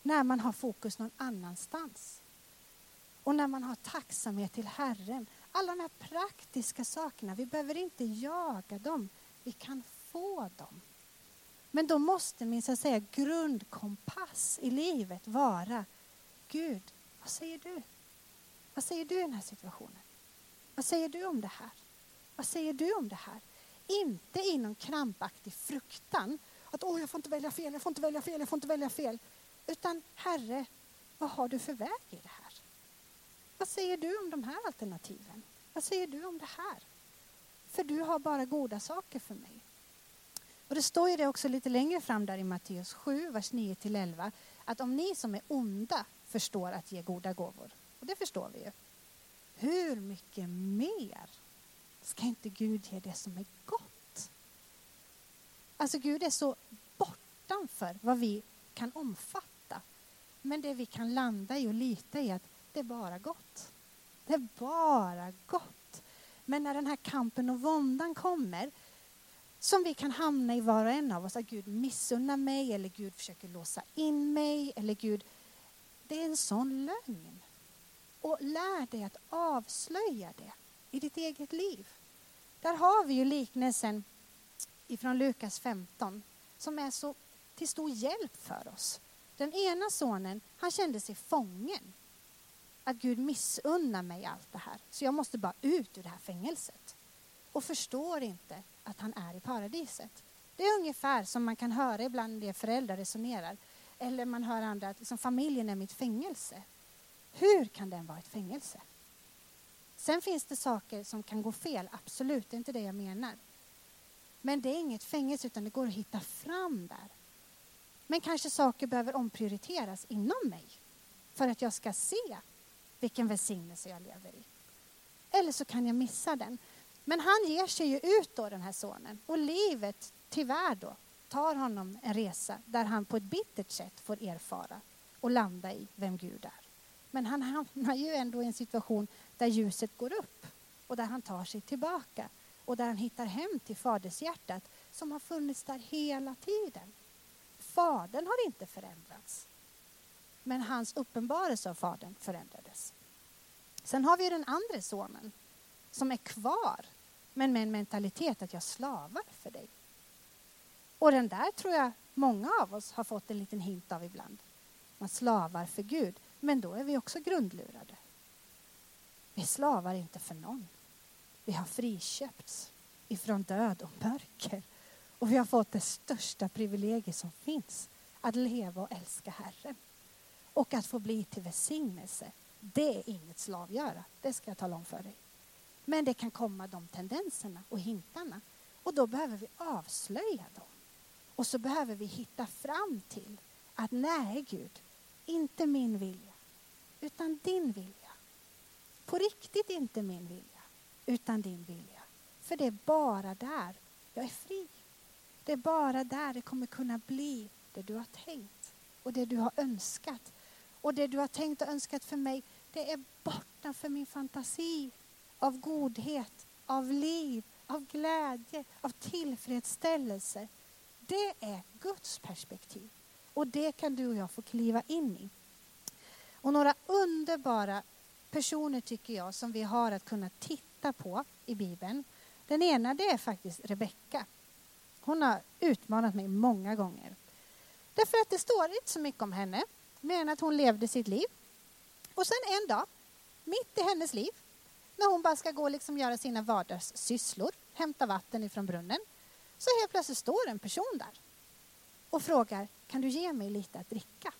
När man har fokus någon annanstans. Och när man har tacksamhet till Herren. Alla de här praktiska sakerna, vi behöver inte jaga dem. Vi kan få dem. Men då måste min så att säga, grundkompass i livet vara Gud, vad säger du? Vad säger du i den här situationen? Vad säger du om det här? Vad säger du om det här? Inte i någon krampaktig fruktan. Att åh, jag får inte välja fel, jag får inte välja fel, jag får inte välja fel. Utan Herre, vad har du för väg i det här? Vad säger du om de här alternativen? Vad säger du om det här? För du har bara goda saker för mig. Och det står ju det också lite längre fram där i Matteus 7, vers 9-11, att om ni som är onda förstår att ge goda gåvor, och det förstår vi ju, hur mycket mer ska inte Gud ge det som är gott? Alltså Gud är så bortanför vad vi kan omfatta. Men det vi kan landa i och lita i att det är bara gott. Det är bara gott. Men när den här kampen och våndan kommer som vi kan hamna i var och en av oss. Att Gud missunnar mig eller Gud försöker låsa in mig eller Gud... Det är en sån lögn. Och lär dig att avslöja det i ditt eget liv. Där har vi ju liknelsen ifrån Lukas 15 som är så till stor hjälp för oss. Den ena sonen, han kände sig fången. Att Gud missunnar mig allt det här, så jag måste bara ut ur det här fängelset. Och förstår inte att han är i paradiset. Det är ungefär som man kan höra ibland det föräldrar resonerar. Eller man hör andra att liksom, familjen är mitt fängelse. Hur kan den vara ett fängelse? Sen finns det saker som kan gå fel, absolut, det är inte det jag menar. Men det är inget fängelse utan det går att hitta fram där. Men kanske saker behöver omprioriteras inom mig för att jag ska se vilken välsignelse jag lever i. Eller så kan jag missa den. Men han ger sig ju ut då, den här sonen. Och livet, tyvärr då, tar honom en resa där han på ett bittert sätt får erfara och landa i vem Gud är. Men han hamnar ju ändå i en situation där ljuset går upp och där han tar sig tillbaka och där han hittar hem till fadershjärtat som har funnits där hela tiden. Fadern har inte förändrats. Men hans uppenbarelse av Fadern förändrades. Sen har vi den andra sonen som är kvar men med en mentalitet att jag slavar för dig. Och den där tror jag många av oss har fått en liten hint av ibland. Man slavar för Gud, men då är vi också grundlurade. Vi slavar inte för någon. Vi har friköpts ifrån död och mörker. Och vi har fått det största privilegiet som finns, att leva och älska Herren. Och att få bli till välsignelse, det är inget slavgöra. Det ska jag tala om för dig. Men det kan komma de tendenserna och hintarna. Och då behöver vi avslöja dem. Och så behöver vi hitta fram till att nej Gud, inte min vilja, utan din vilja. På riktigt inte min vilja, utan din vilja. För det är bara där jag är fri. Det är bara där det kommer kunna bli det du har tänkt och det du har önskat. Och det du har tänkt och önskat för mig, det är borta för min fantasi av godhet, av liv, av glädje, av tillfredsställelse. Det är Guds perspektiv. Och det kan du och jag få kliva in i. Och några underbara personer tycker jag som vi har att kunna titta på i Bibeln. Den ena det är faktiskt Rebecka. Hon har utmanat mig många gånger. Därför att det står inte så mycket om henne, mer än att hon levde sitt liv. Och sen en dag, mitt i hennes liv, när hon bara ska gå och liksom göra sina vardagssysslor, hämta vatten ifrån brunnen, så helt plötsligt står en person där och frågar, kan du ge mig lite att dricka?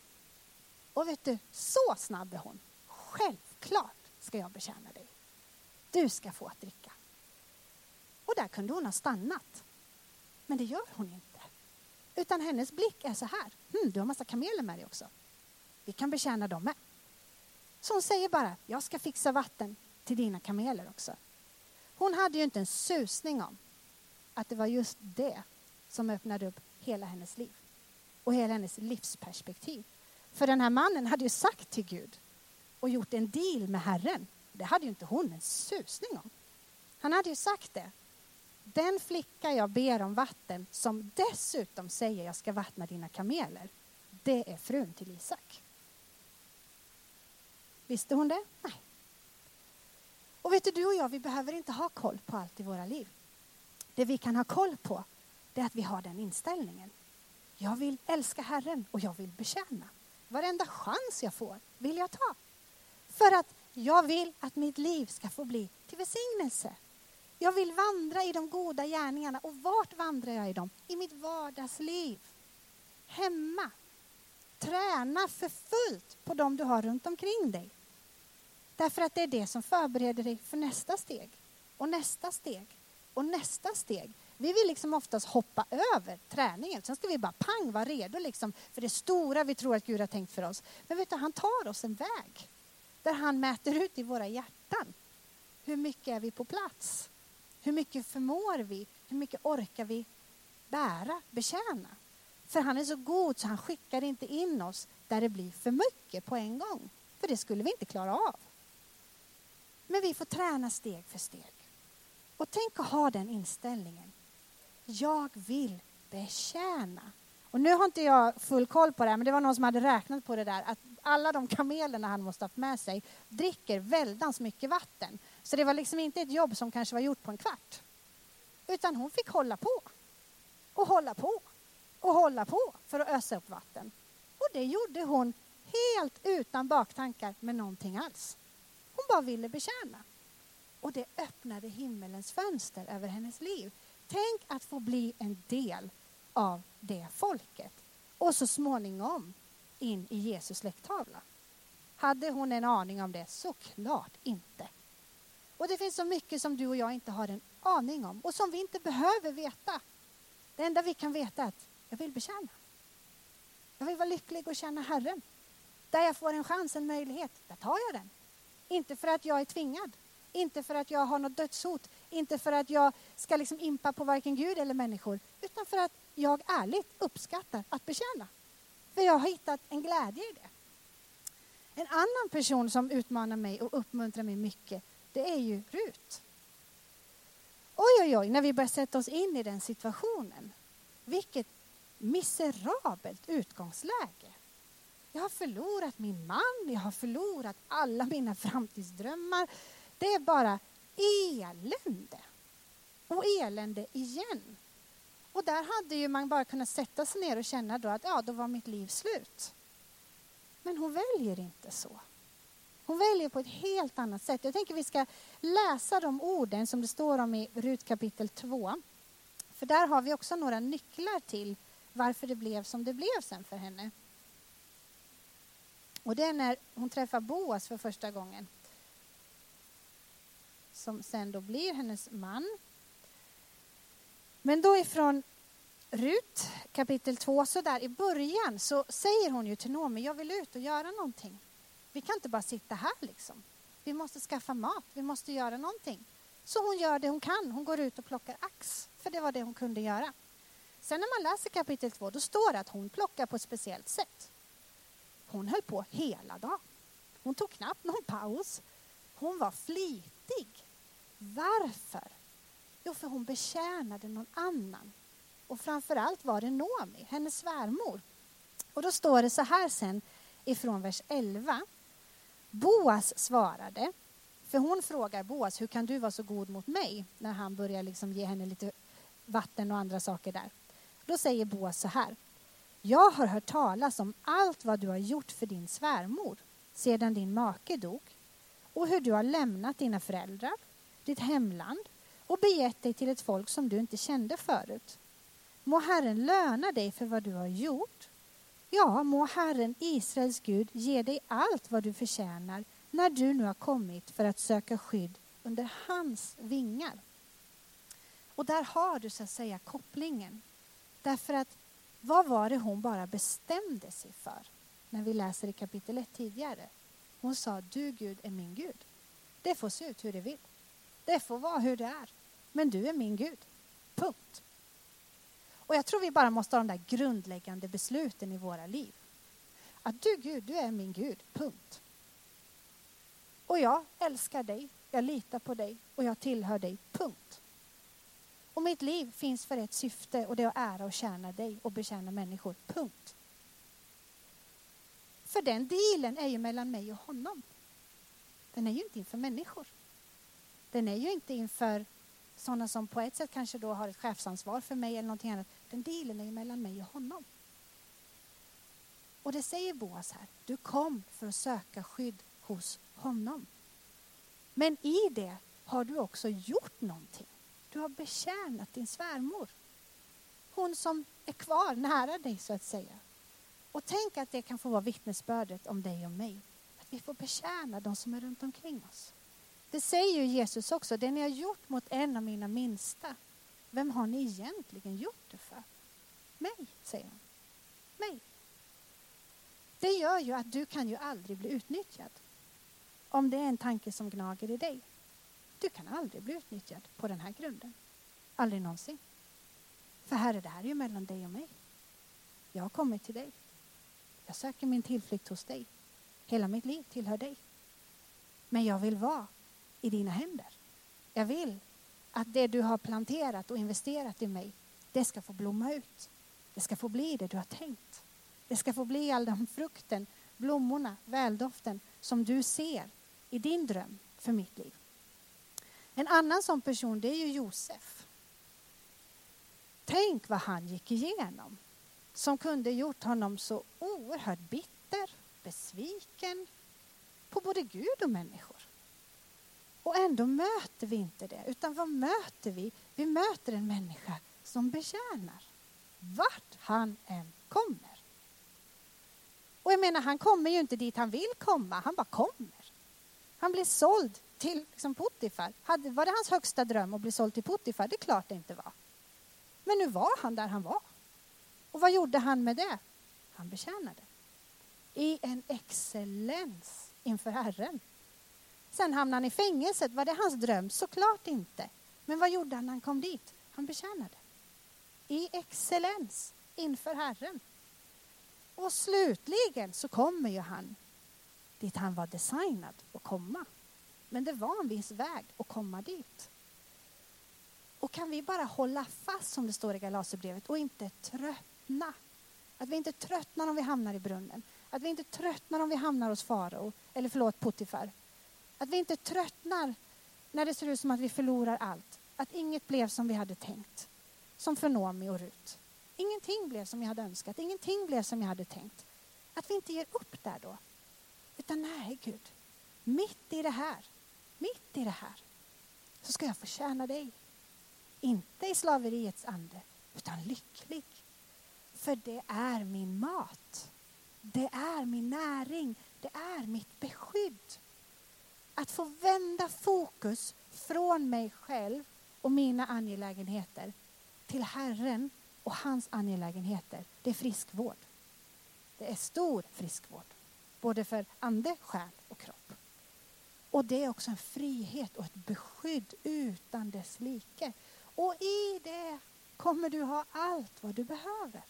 Och vet du, så snabb är hon. Självklart ska jag betjäna dig. Du ska få att dricka. Och där kunde hon ha stannat. Men det gör hon inte. Utan hennes blick är så här. Hm, du har massa kameler med dig också. Vi kan betjäna dem med. Så hon säger bara, jag ska fixa vatten till dina kameler också. Hon hade ju inte en susning om att det var just det som öppnade upp hela hennes liv och hela hennes livsperspektiv. För den här mannen hade ju sagt till Gud och gjort en deal med Herren. Det hade ju inte hon en susning om. Han hade ju sagt det. Den flicka jag ber om vatten som dessutom säger jag ska vattna dina kameler, det är frun till Isak. Visste hon det? Nej. Och vet du, du och jag, vi behöver inte ha koll på allt i våra liv. Det vi kan ha koll på, det är att vi har den inställningen. Jag vill älska Herren och jag vill betjäna. Varenda chans jag får vill jag ta. För att jag vill att mitt liv ska få bli till välsignelse. Jag vill vandra i de goda gärningarna. Och vart vandrar jag i dem? I mitt vardagsliv. Hemma. Träna för fullt på dem du har runt omkring dig. Därför att det är det som förbereder dig för nästa steg. Och nästa steg. Och nästa steg. Vi vill liksom oftast hoppa över träningen. Sen ska vi bara pang vara redo liksom för det stora vi tror att Gud har tänkt för oss. Men vet du, han tar oss en väg där han mäter ut i våra hjärtan. Hur mycket är vi på plats? Hur mycket förmår vi? Hur mycket orkar vi bära, betjäna? För han är så god så han skickar inte in oss där det blir för mycket på en gång. För det skulle vi inte klara av. Men vi får träna steg för steg. Och tänk att ha den inställningen. Jag vill betjäna. Och nu har inte jag full koll på det här, men det var någon som hade räknat på det där. Att alla de kamelerna han måste ha med sig dricker väldans mycket vatten. Så det var liksom inte ett jobb som kanske var gjort på en kvart. Utan hon fick hålla på. Och hålla på. Och hålla på för att ösa upp vatten. Och det gjorde hon helt utan baktankar med någonting alls. Hon bara ville betjäna. Och det öppnade himmelens fönster över hennes liv. Tänk att få bli en del av det folket. Och så småningom in i Jesus släkttavla. Hade hon en aning om det? Såklart inte. Och det finns så mycket som du och jag inte har en aning om och som vi inte behöver veta. Det enda vi kan veta är att jag vill betjäna. Jag vill vara lycklig och känna Herren. Där jag får en chans, en möjlighet, där tar jag den. Inte för att jag är tvingad, inte för att jag har något dödshot, inte för att jag ska liksom impa på varken Gud eller människor, utan för att jag ärligt uppskattar att betjäna. För jag har hittat en glädje i det. En annan person som utmanar mig och uppmuntrar mig mycket, det är ju Rut. Oj, oj, oj, när vi börjar sätta oss in i den situationen. Vilket miserabelt utgångsläge. Jag har förlorat min man, jag har förlorat alla mina framtidsdrömmar. Det är bara elände. Och elände igen. Och där hade ju man bara kunnat sätta sig ner och känna då att ja, då var mitt liv slut. Men hon väljer inte så. Hon väljer på ett helt annat sätt. Jag tänker vi ska läsa de orden som det står om i Rut kapitel 2. För där har vi också några nycklar till varför det blev som det blev sen för henne. Och det är när hon träffar Boas för första gången. Som sen då blir hennes man. Men då ifrån Rut kapitel 2, så där i början så säger hon ju till Noomi, jag vill ut och göra någonting. Vi kan inte bara sitta här liksom. Vi måste skaffa mat, vi måste göra någonting. Så hon gör det hon kan, hon går ut och plockar ax, för det var det hon kunde göra. Sen när man läser kapitel 2, då står det att hon plockar på ett speciellt sätt. Hon höll på hela dagen. Hon tog knappt någon paus. Hon var flitig. Varför? Jo, för hon betjänade någon annan. Och framför allt var det Nomi, hennes svärmor. Och då står det så här sen ifrån vers 11. Boas svarade, för hon frågar Boas, hur kan du vara så god mot mig? När han börjar liksom ge henne lite vatten och andra saker där. Då säger Boas så här. Jag har hört talas om allt vad du har gjort för din svärmor sedan din make dog och hur du har lämnat dina föräldrar, ditt hemland och begett dig till ett folk som du inte kände förut. Må Herren löna dig för vad du har gjort. Ja, må Herren, Israels Gud, ge dig allt vad du förtjänar när du nu har kommit för att söka skydd under hans vingar. Och där har du så att säga kopplingen. Därför att vad var det hon bara bestämde sig för? När vi läser i kapitel 1 tidigare. Hon sa, du Gud är min Gud. Det får se ut hur det vill. Det får vara hur det är. Men du är min Gud. Punkt. Och jag tror vi bara måste ha de där grundläggande besluten i våra liv. Att du Gud, du är min Gud. Punkt. Och jag älskar dig, jag litar på dig och jag tillhör dig. Punkt. Och mitt liv finns för ett syfte och det är att ära och tjäna dig och betjäna människor. Punkt. För den dealen är ju mellan mig och honom. Den är ju inte inför människor. Den är ju inte inför sådana som på ett sätt kanske då har ett chefsansvar för mig eller någonting annat. Den dealen är ju mellan mig och honom. Och det säger Boas här. Du kom för att söka skydd hos honom. Men i det har du också gjort någonting. Du har betjänat din svärmor. Hon som är kvar nära dig så att säga. Och tänk att det kan få vara vittnesbördet om dig och mig. Att vi får betjäna de som är runt omkring oss. Det säger ju Jesus också, det ni har gjort mot en av mina minsta. Vem har ni egentligen gjort det för? Mig, säger han. Mig. Det gör ju att du kan ju aldrig bli utnyttjad. Om det är en tanke som gnager i dig. Du kan aldrig bli utnyttjad på den här grunden. Aldrig någonsin. För Herre, det här är ju mellan dig och mig. Jag har kommit till dig. Jag söker min tillflykt hos dig. Hela mitt liv tillhör dig. Men jag vill vara i dina händer. Jag vill att det du har planterat och investerat i mig, det ska få blomma ut. Det ska få bli det du har tänkt. Det ska få bli all den frukten, blommorna, väldoften som du ser i din dröm för mitt liv. En annan sån person det är ju Josef. Tänk vad han gick igenom som kunde gjort honom så oerhört bitter, besviken på både Gud och människor. Och ändå möter vi inte det, utan vad möter vi? Vi möter en människa som betjänar vart han än kommer. Och jag menar, han kommer ju inte dit han vill komma, han bara kommer. Han blir såld till liksom, Potifar. Hade, var det hans högsta dröm att bli såld till Potifar? Det är klart det inte var. Men nu var han där han var. Och vad gjorde han med det? Han betjänade. I en excellens inför Herren. Sen hamnade han i fängelset. Var det hans dröm? Såklart inte. Men vad gjorde han när han kom dit? Han betjänade. I excellens inför Herren. Och slutligen så kommer ju han dit han var designad att komma. Men det var en viss väg att komma dit. Och kan vi bara hålla fast som det står i Galaterbrevet och inte tröttna. Att vi inte tröttnar om vi hamnar i brunnen. Att vi inte tröttnar om vi hamnar hos farao, eller förlåt Potifar. Att vi inte tröttnar när det ser ut som att vi förlorar allt. Att inget blev som vi hade tänkt. Som för Nomi och Rut. Ingenting blev som jag hade önskat. Ingenting blev som jag hade tänkt. Att vi inte ger upp där då. Utan nej, Gud. Mitt i det här, mitt i det här, så ska jag få tjäna dig. Inte i slaveriets ande, utan lycklig. För det är min mat. Det är min näring. Det är mitt beskydd. Att få vända fokus från mig själv och mina angelägenheter till Herren och hans angelägenheter, det är friskvård. Det är stor friskvård, både för ande, själ och kropp. Och det är också en frihet och ett beskydd utan dess like. Och i det kommer du ha allt vad du behöver.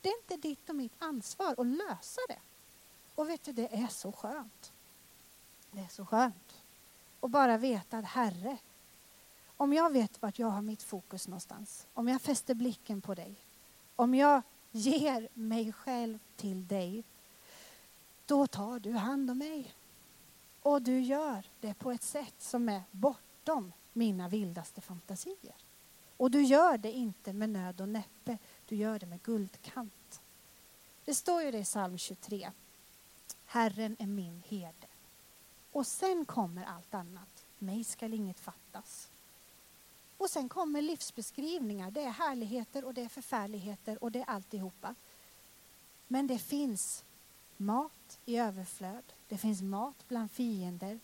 Det är inte ditt och mitt ansvar att lösa det. Och vet du, det är så skönt. Det är så skönt. Och bara veta att Herre, om jag vet vart jag har mitt fokus någonstans, om jag fäster blicken på dig, om jag ger mig själv till dig, då tar du hand om mig. Och du gör det på ett sätt som är bortom mina vildaste fantasier. Och du gör det inte med nöd och näppe, du gör det med guldkant. Det står ju det i psalm 23. Herren är min herde. Och sen kommer allt annat. Mig skall inget fattas. Och sen kommer livsbeskrivningar. Det är härligheter och det är förfärligheter och det är alltihopa. Men det finns mat i överflöd. Det finns mat bland fiender.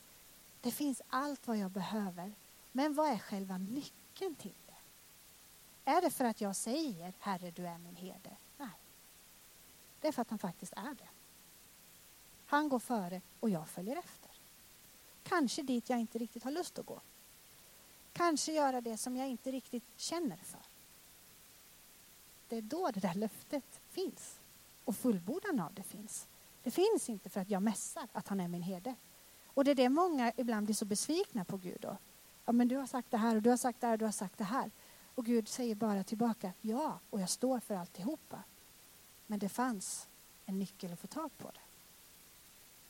Det finns allt vad jag behöver. Men vad är själva nyckeln till det? Är det för att jag säger Herre, du är min herde? Nej. Det är för att han faktiskt är det. Han går före och jag följer efter. Kanske dit jag inte riktigt har lust att gå. Kanske göra det som jag inte riktigt känner för. Det är då det där löftet finns och fullbordan av det finns. Det finns inte för att jag mässar att han är min herde. Och det är det många ibland blir så besvikna på Gud då. Ja, men du har sagt det här och du har sagt det här och du har sagt det här. Och Gud säger bara tillbaka, ja, och jag står för alltihopa. Men det fanns en nyckel att få tag på det.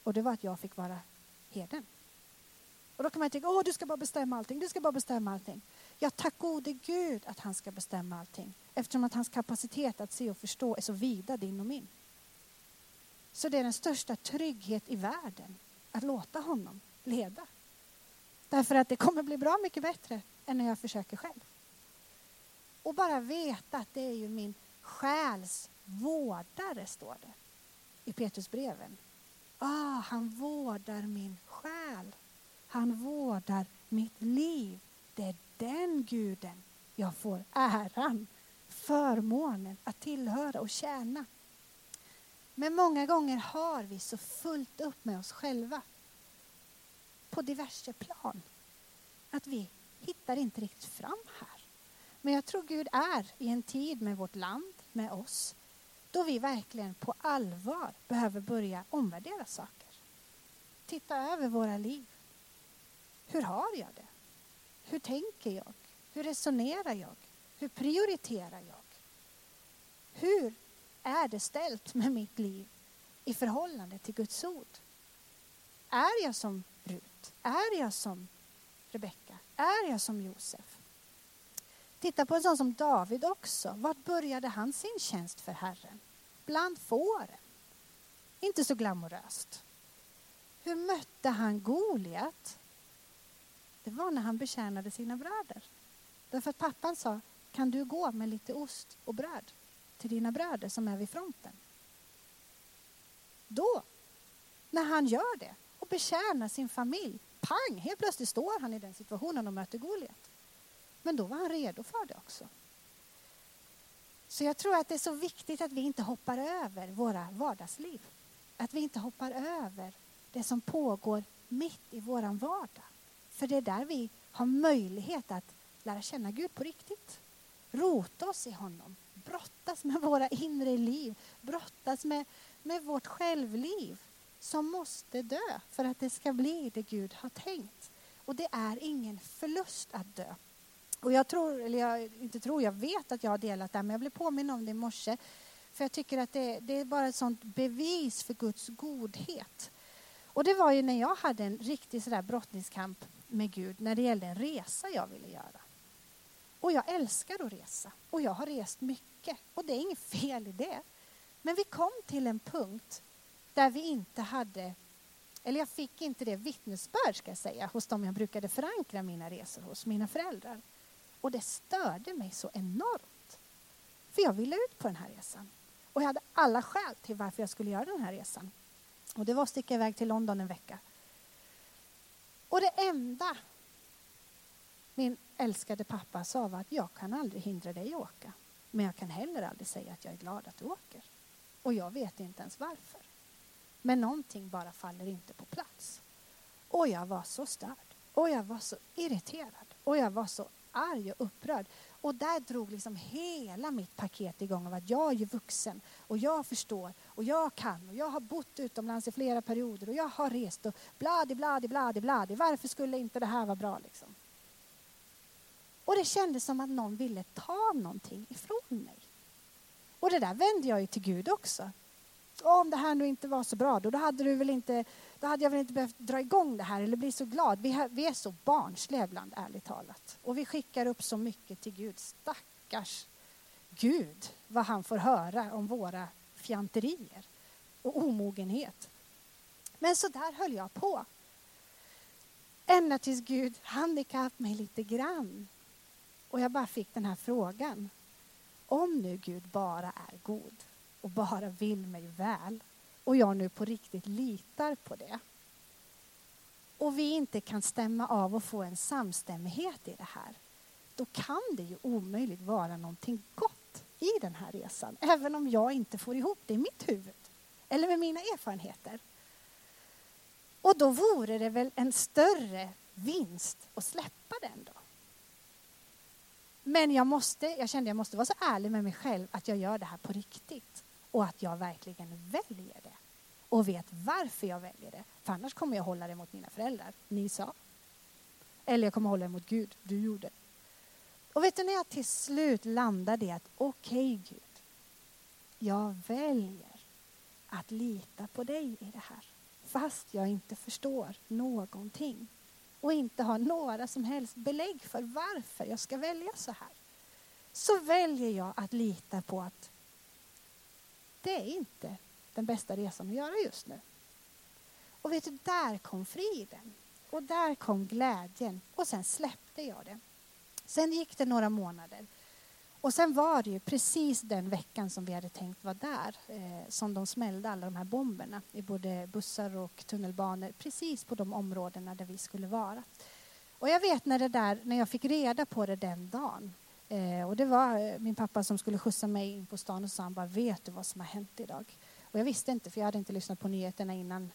Och det var att jag fick vara herden. Och då kan man tänka, åh du ska bara bestämma allting, du ska bara bestämma allting. Ja, tack gode Gud att han ska bestämma allting. Eftersom att hans kapacitet att se och förstå är så vida din och min. Så det är den största trygghet i världen att låta honom leda. Därför att det kommer bli bra mycket bättre än när jag försöker själv. Och bara veta att det är ju min själs vårdare, står det i Petrusbreven. Ah, han vårdar min själ. Han vårdar mitt liv. Det är den guden jag får äran, förmånen att tillhöra och tjäna. Men många gånger har vi så fullt upp med oss själva på diverse plan att vi hittar inte riktigt fram här. Men jag tror Gud är i en tid med vårt land, med oss, då vi verkligen på allvar behöver börja omvärdera saker. Titta över våra liv. Hur har jag det? Hur tänker jag? Hur resonerar jag? Hur prioriterar jag? Hur är det ställt med mitt liv i förhållande till Guds ord? Är jag som Rut? Är jag som Rebecka? Är jag som Josef? Titta på en sån som David också. Vart började han sin tjänst för Herren? Bland fåren. Inte så glamoröst. Hur mötte han Goliat? Det var när han betjänade sina bröder. Därför att pappan sa, kan du gå med lite ost och bröd till dina bröder som är vid fronten? Då, när han gör det och betjänar sin familj, pang, helt plötsligt står han i den situationen och möter Goliat. Men då var han redo för det också. Så jag tror att det är så viktigt att vi inte hoppar över våra vardagsliv. Att vi inte hoppar över det som pågår mitt i våran vardag. För det är där vi har möjlighet att lära känna Gud på riktigt. Rota oss i honom, brottas med våra inre liv, brottas med, med vårt självliv som måste dö för att det ska bli det Gud har tänkt. Och det är ingen förlust att dö. Och jag tror, eller jag inte tror, jag vet att jag har delat det men jag blev påminn om det i morse. För jag tycker att det, det är bara ett sånt bevis för Guds godhet. Och det var ju när jag hade en riktig sådär brottningskamp med Gud när det gällde en resa jag ville göra. Och jag älskar att resa och jag har rest mycket och det är inget fel i det. Men vi kom till en punkt där vi inte hade, eller jag fick inte det vittnesbörd ska jag säga, hos dem jag brukade förankra mina resor hos, mina föräldrar. Och det störde mig så enormt. För jag ville ut på den här resan. Och jag hade alla skäl till varför jag skulle göra den här resan. Och det var att sticka iväg till London en vecka. Och det enda min älskade pappa sa var att jag kan aldrig hindra dig att åka. Men jag kan heller aldrig säga att jag är glad att du åker. Och jag vet inte ens varför. Men någonting bara faller inte på plats. Och jag var så störd. Och jag var så irriterad. Och jag var så arg och upprörd. Och där drog liksom hela mitt paket igång av att jag är ju vuxen och jag förstår och jag kan och jag har bott utomlands i flera perioder och jag har rest och bladi, bladi, bladi, bladi. Varför skulle inte det här vara bra liksom? Och det kändes som att någon ville ta någonting ifrån mig. Och det där vände jag ju till Gud också. Om det här nu inte var så bra, då, då hade du väl inte då hade jag väl inte behövt dra igång det här eller bli så glad. Vi, vi är så barnsliga ibland, ärligt talat. Och vi skickar upp så mycket till Gud. Stackars Gud, vad han får höra om våra fjanterier och omogenhet. Men så där höll jag på. Ända tills Gud handikapp mig lite grann. Och jag bara fick den här frågan. Om nu Gud bara är god och bara vill mig väl och jag nu på riktigt litar på det och vi inte kan stämma av och få en samstämmighet i det här, då kan det ju omöjligt vara någonting gott i den här resan, även om jag inte får ihop det i mitt huvud eller med mina erfarenheter. Och då vore det väl en större vinst att släppa den då. Men jag, måste, jag kände jag måste vara så ärlig med mig själv att jag gör det här på riktigt och att jag verkligen väljer det och vet varför jag väljer det. För annars kommer jag hålla det mot mina föräldrar. Ni sa. Eller jag kommer hålla det mot Gud. Du gjorde. Och vet du när jag till slut landade i att okej okay, Gud, jag väljer att lita på dig i det här. Fast jag inte förstår någonting och inte har några som helst belägg för varför jag ska välja så här. Så väljer jag att lita på att det är inte den bästa resan att göra just nu. Och vet du, där kom friden. Och där kom glädjen. Och sen släppte jag det. Sen gick det några månader. Och sen var det ju precis den veckan som vi hade tänkt vara där eh, som de smällde alla de här bomberna i både bussar och tunnelbanor precis på de områdena där vi skulle vara. Och jag vet när det där, när jag fick reda på det den dagen eh, och det var eh, min pappa som skulle skjutsa mig in på stan och sa han bara vet du vad som har hänt idag? Och jag visste inte för jag hade inte lyssnat på nyheterna innan.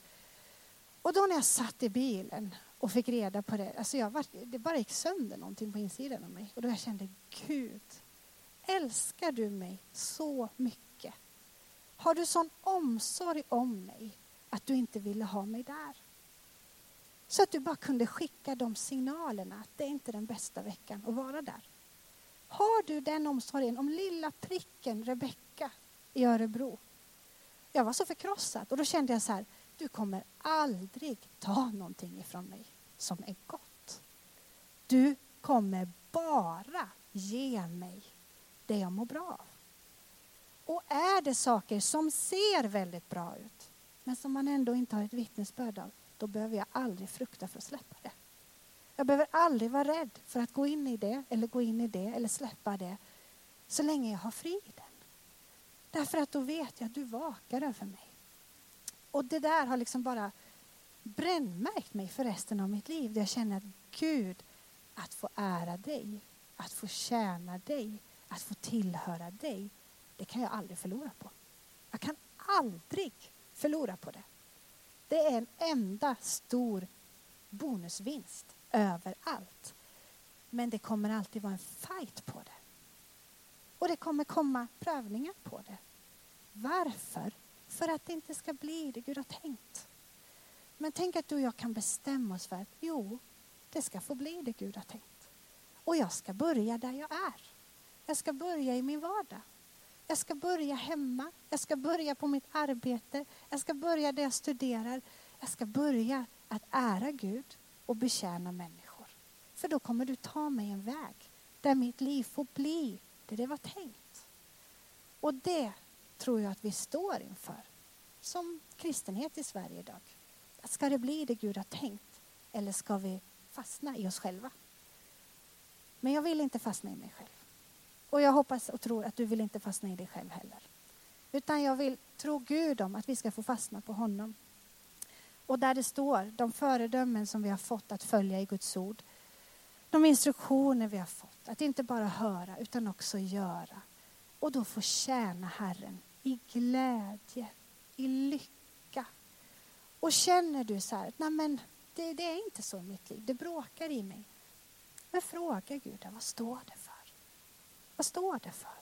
Och då när jag satt i bilen och fick reda på det, alltså jag var, det bara gick sönder någonting på insidan av mig. Och då jag kände Gud, älskar du mig så mycket? Har du sån omsorg om mig att du inte ville ha mig där? Så att du bara kunde skicka de signalerna att det är inte den bästa veckan att vara där. Har du den omsorgen om lilla pricken Rebecka i Örebro jag var så förkrossad och då kände jag så här, du kommer aldrig ta någonting ifrån mig som är gott. Du kommer bara ge mig det jag mår bra av. Och är det saker som ser väldigt bra ut, men som man ändå inte har ett vittnesbörd av, då behöver jag aldrig frukta för att släppa det. Jag behöver aldrig vara rädd för att gå in i det, eller gå in i det, eller släppa det, så länge jag har friden. Därför att då vet jag att du vakar över mig. Och det där har liksom bara brännmärkt mig för resten av mitt liv. Där jag känner att Gud, att få ära dig, att få tjäna dig, att få tillhöra dig, det kan jag aldrig förlora på. Jag kan aldrig förlora på det. Det är en enda stor bonusvinst överallt. Men det kommer alltid vara en fight på det. Och det kommer komma prövningar på det. Varför? För att det inte ska bli det Gud har tänkt. Men tänk att du och jag kan bestämma oss för att jo, det ska få bli det Gud har tänkt. Och jag ska börja där jag är. Jag ska börja i min vardag. Jag ska börja hemma. Jag ska börja på mitt arbete. Jag ska börja där jag studerar. Jag ska börja att ära Gud och betjäna människor. För då kommer du ta mig en väg där mitt liv får bli det det var tänkt. Och det tror jag att vi står inför som kristenhet i Sverige idag. Ska det bli det Gud har tänkt eller ska vi fastna i oss själva? Men jag vill inte fastna i mig själv. Och jag hoppas och tror att du vill inte fastna i dig själv heller. Utan jag vill tro Gud om att vi ska få fastna på honom. Och där det står de föredömen som vi har fått att följa i Guds ord. De instruktioner vi har fått. Att inte bara höra utan också göra. Och då få tjäna Herren i glädje, i lycka. Och känner du så här, nej men det, det, är inte så i mitt liv, det bråkar i mig. Men fråga Gud, vad står det för? Vad står det för?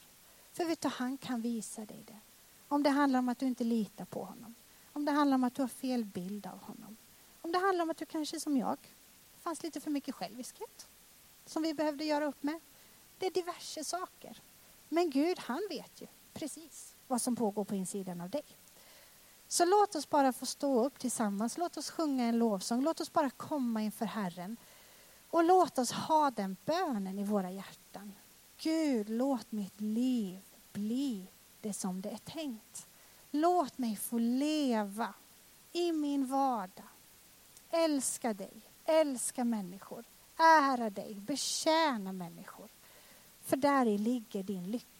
För vet du, han kan visa dig det. Om det handlar om att du inte litar på honom. Om det handlar om att du har fel bild av honom. Om det handlar om att du kanske som jag, fanns lite för mycket själviskhet som vi behövde göra upp med. Det är diverse saker. Men Gud, han vet ju precis vad som pågår på insidan av dig. Så låt oss bara få stå upp tillsammans. Låt oss sjunga en lovsång. Låt oss bara komma inför Herren. Och låt oss ha den bönen i våra hjärtan. Gud, låt mitt liv bli det som det är tänkt. Låt mig få leva i min vardag. Älska dig, älska människor, ära dig, betjäna människor. För där ligger din lycka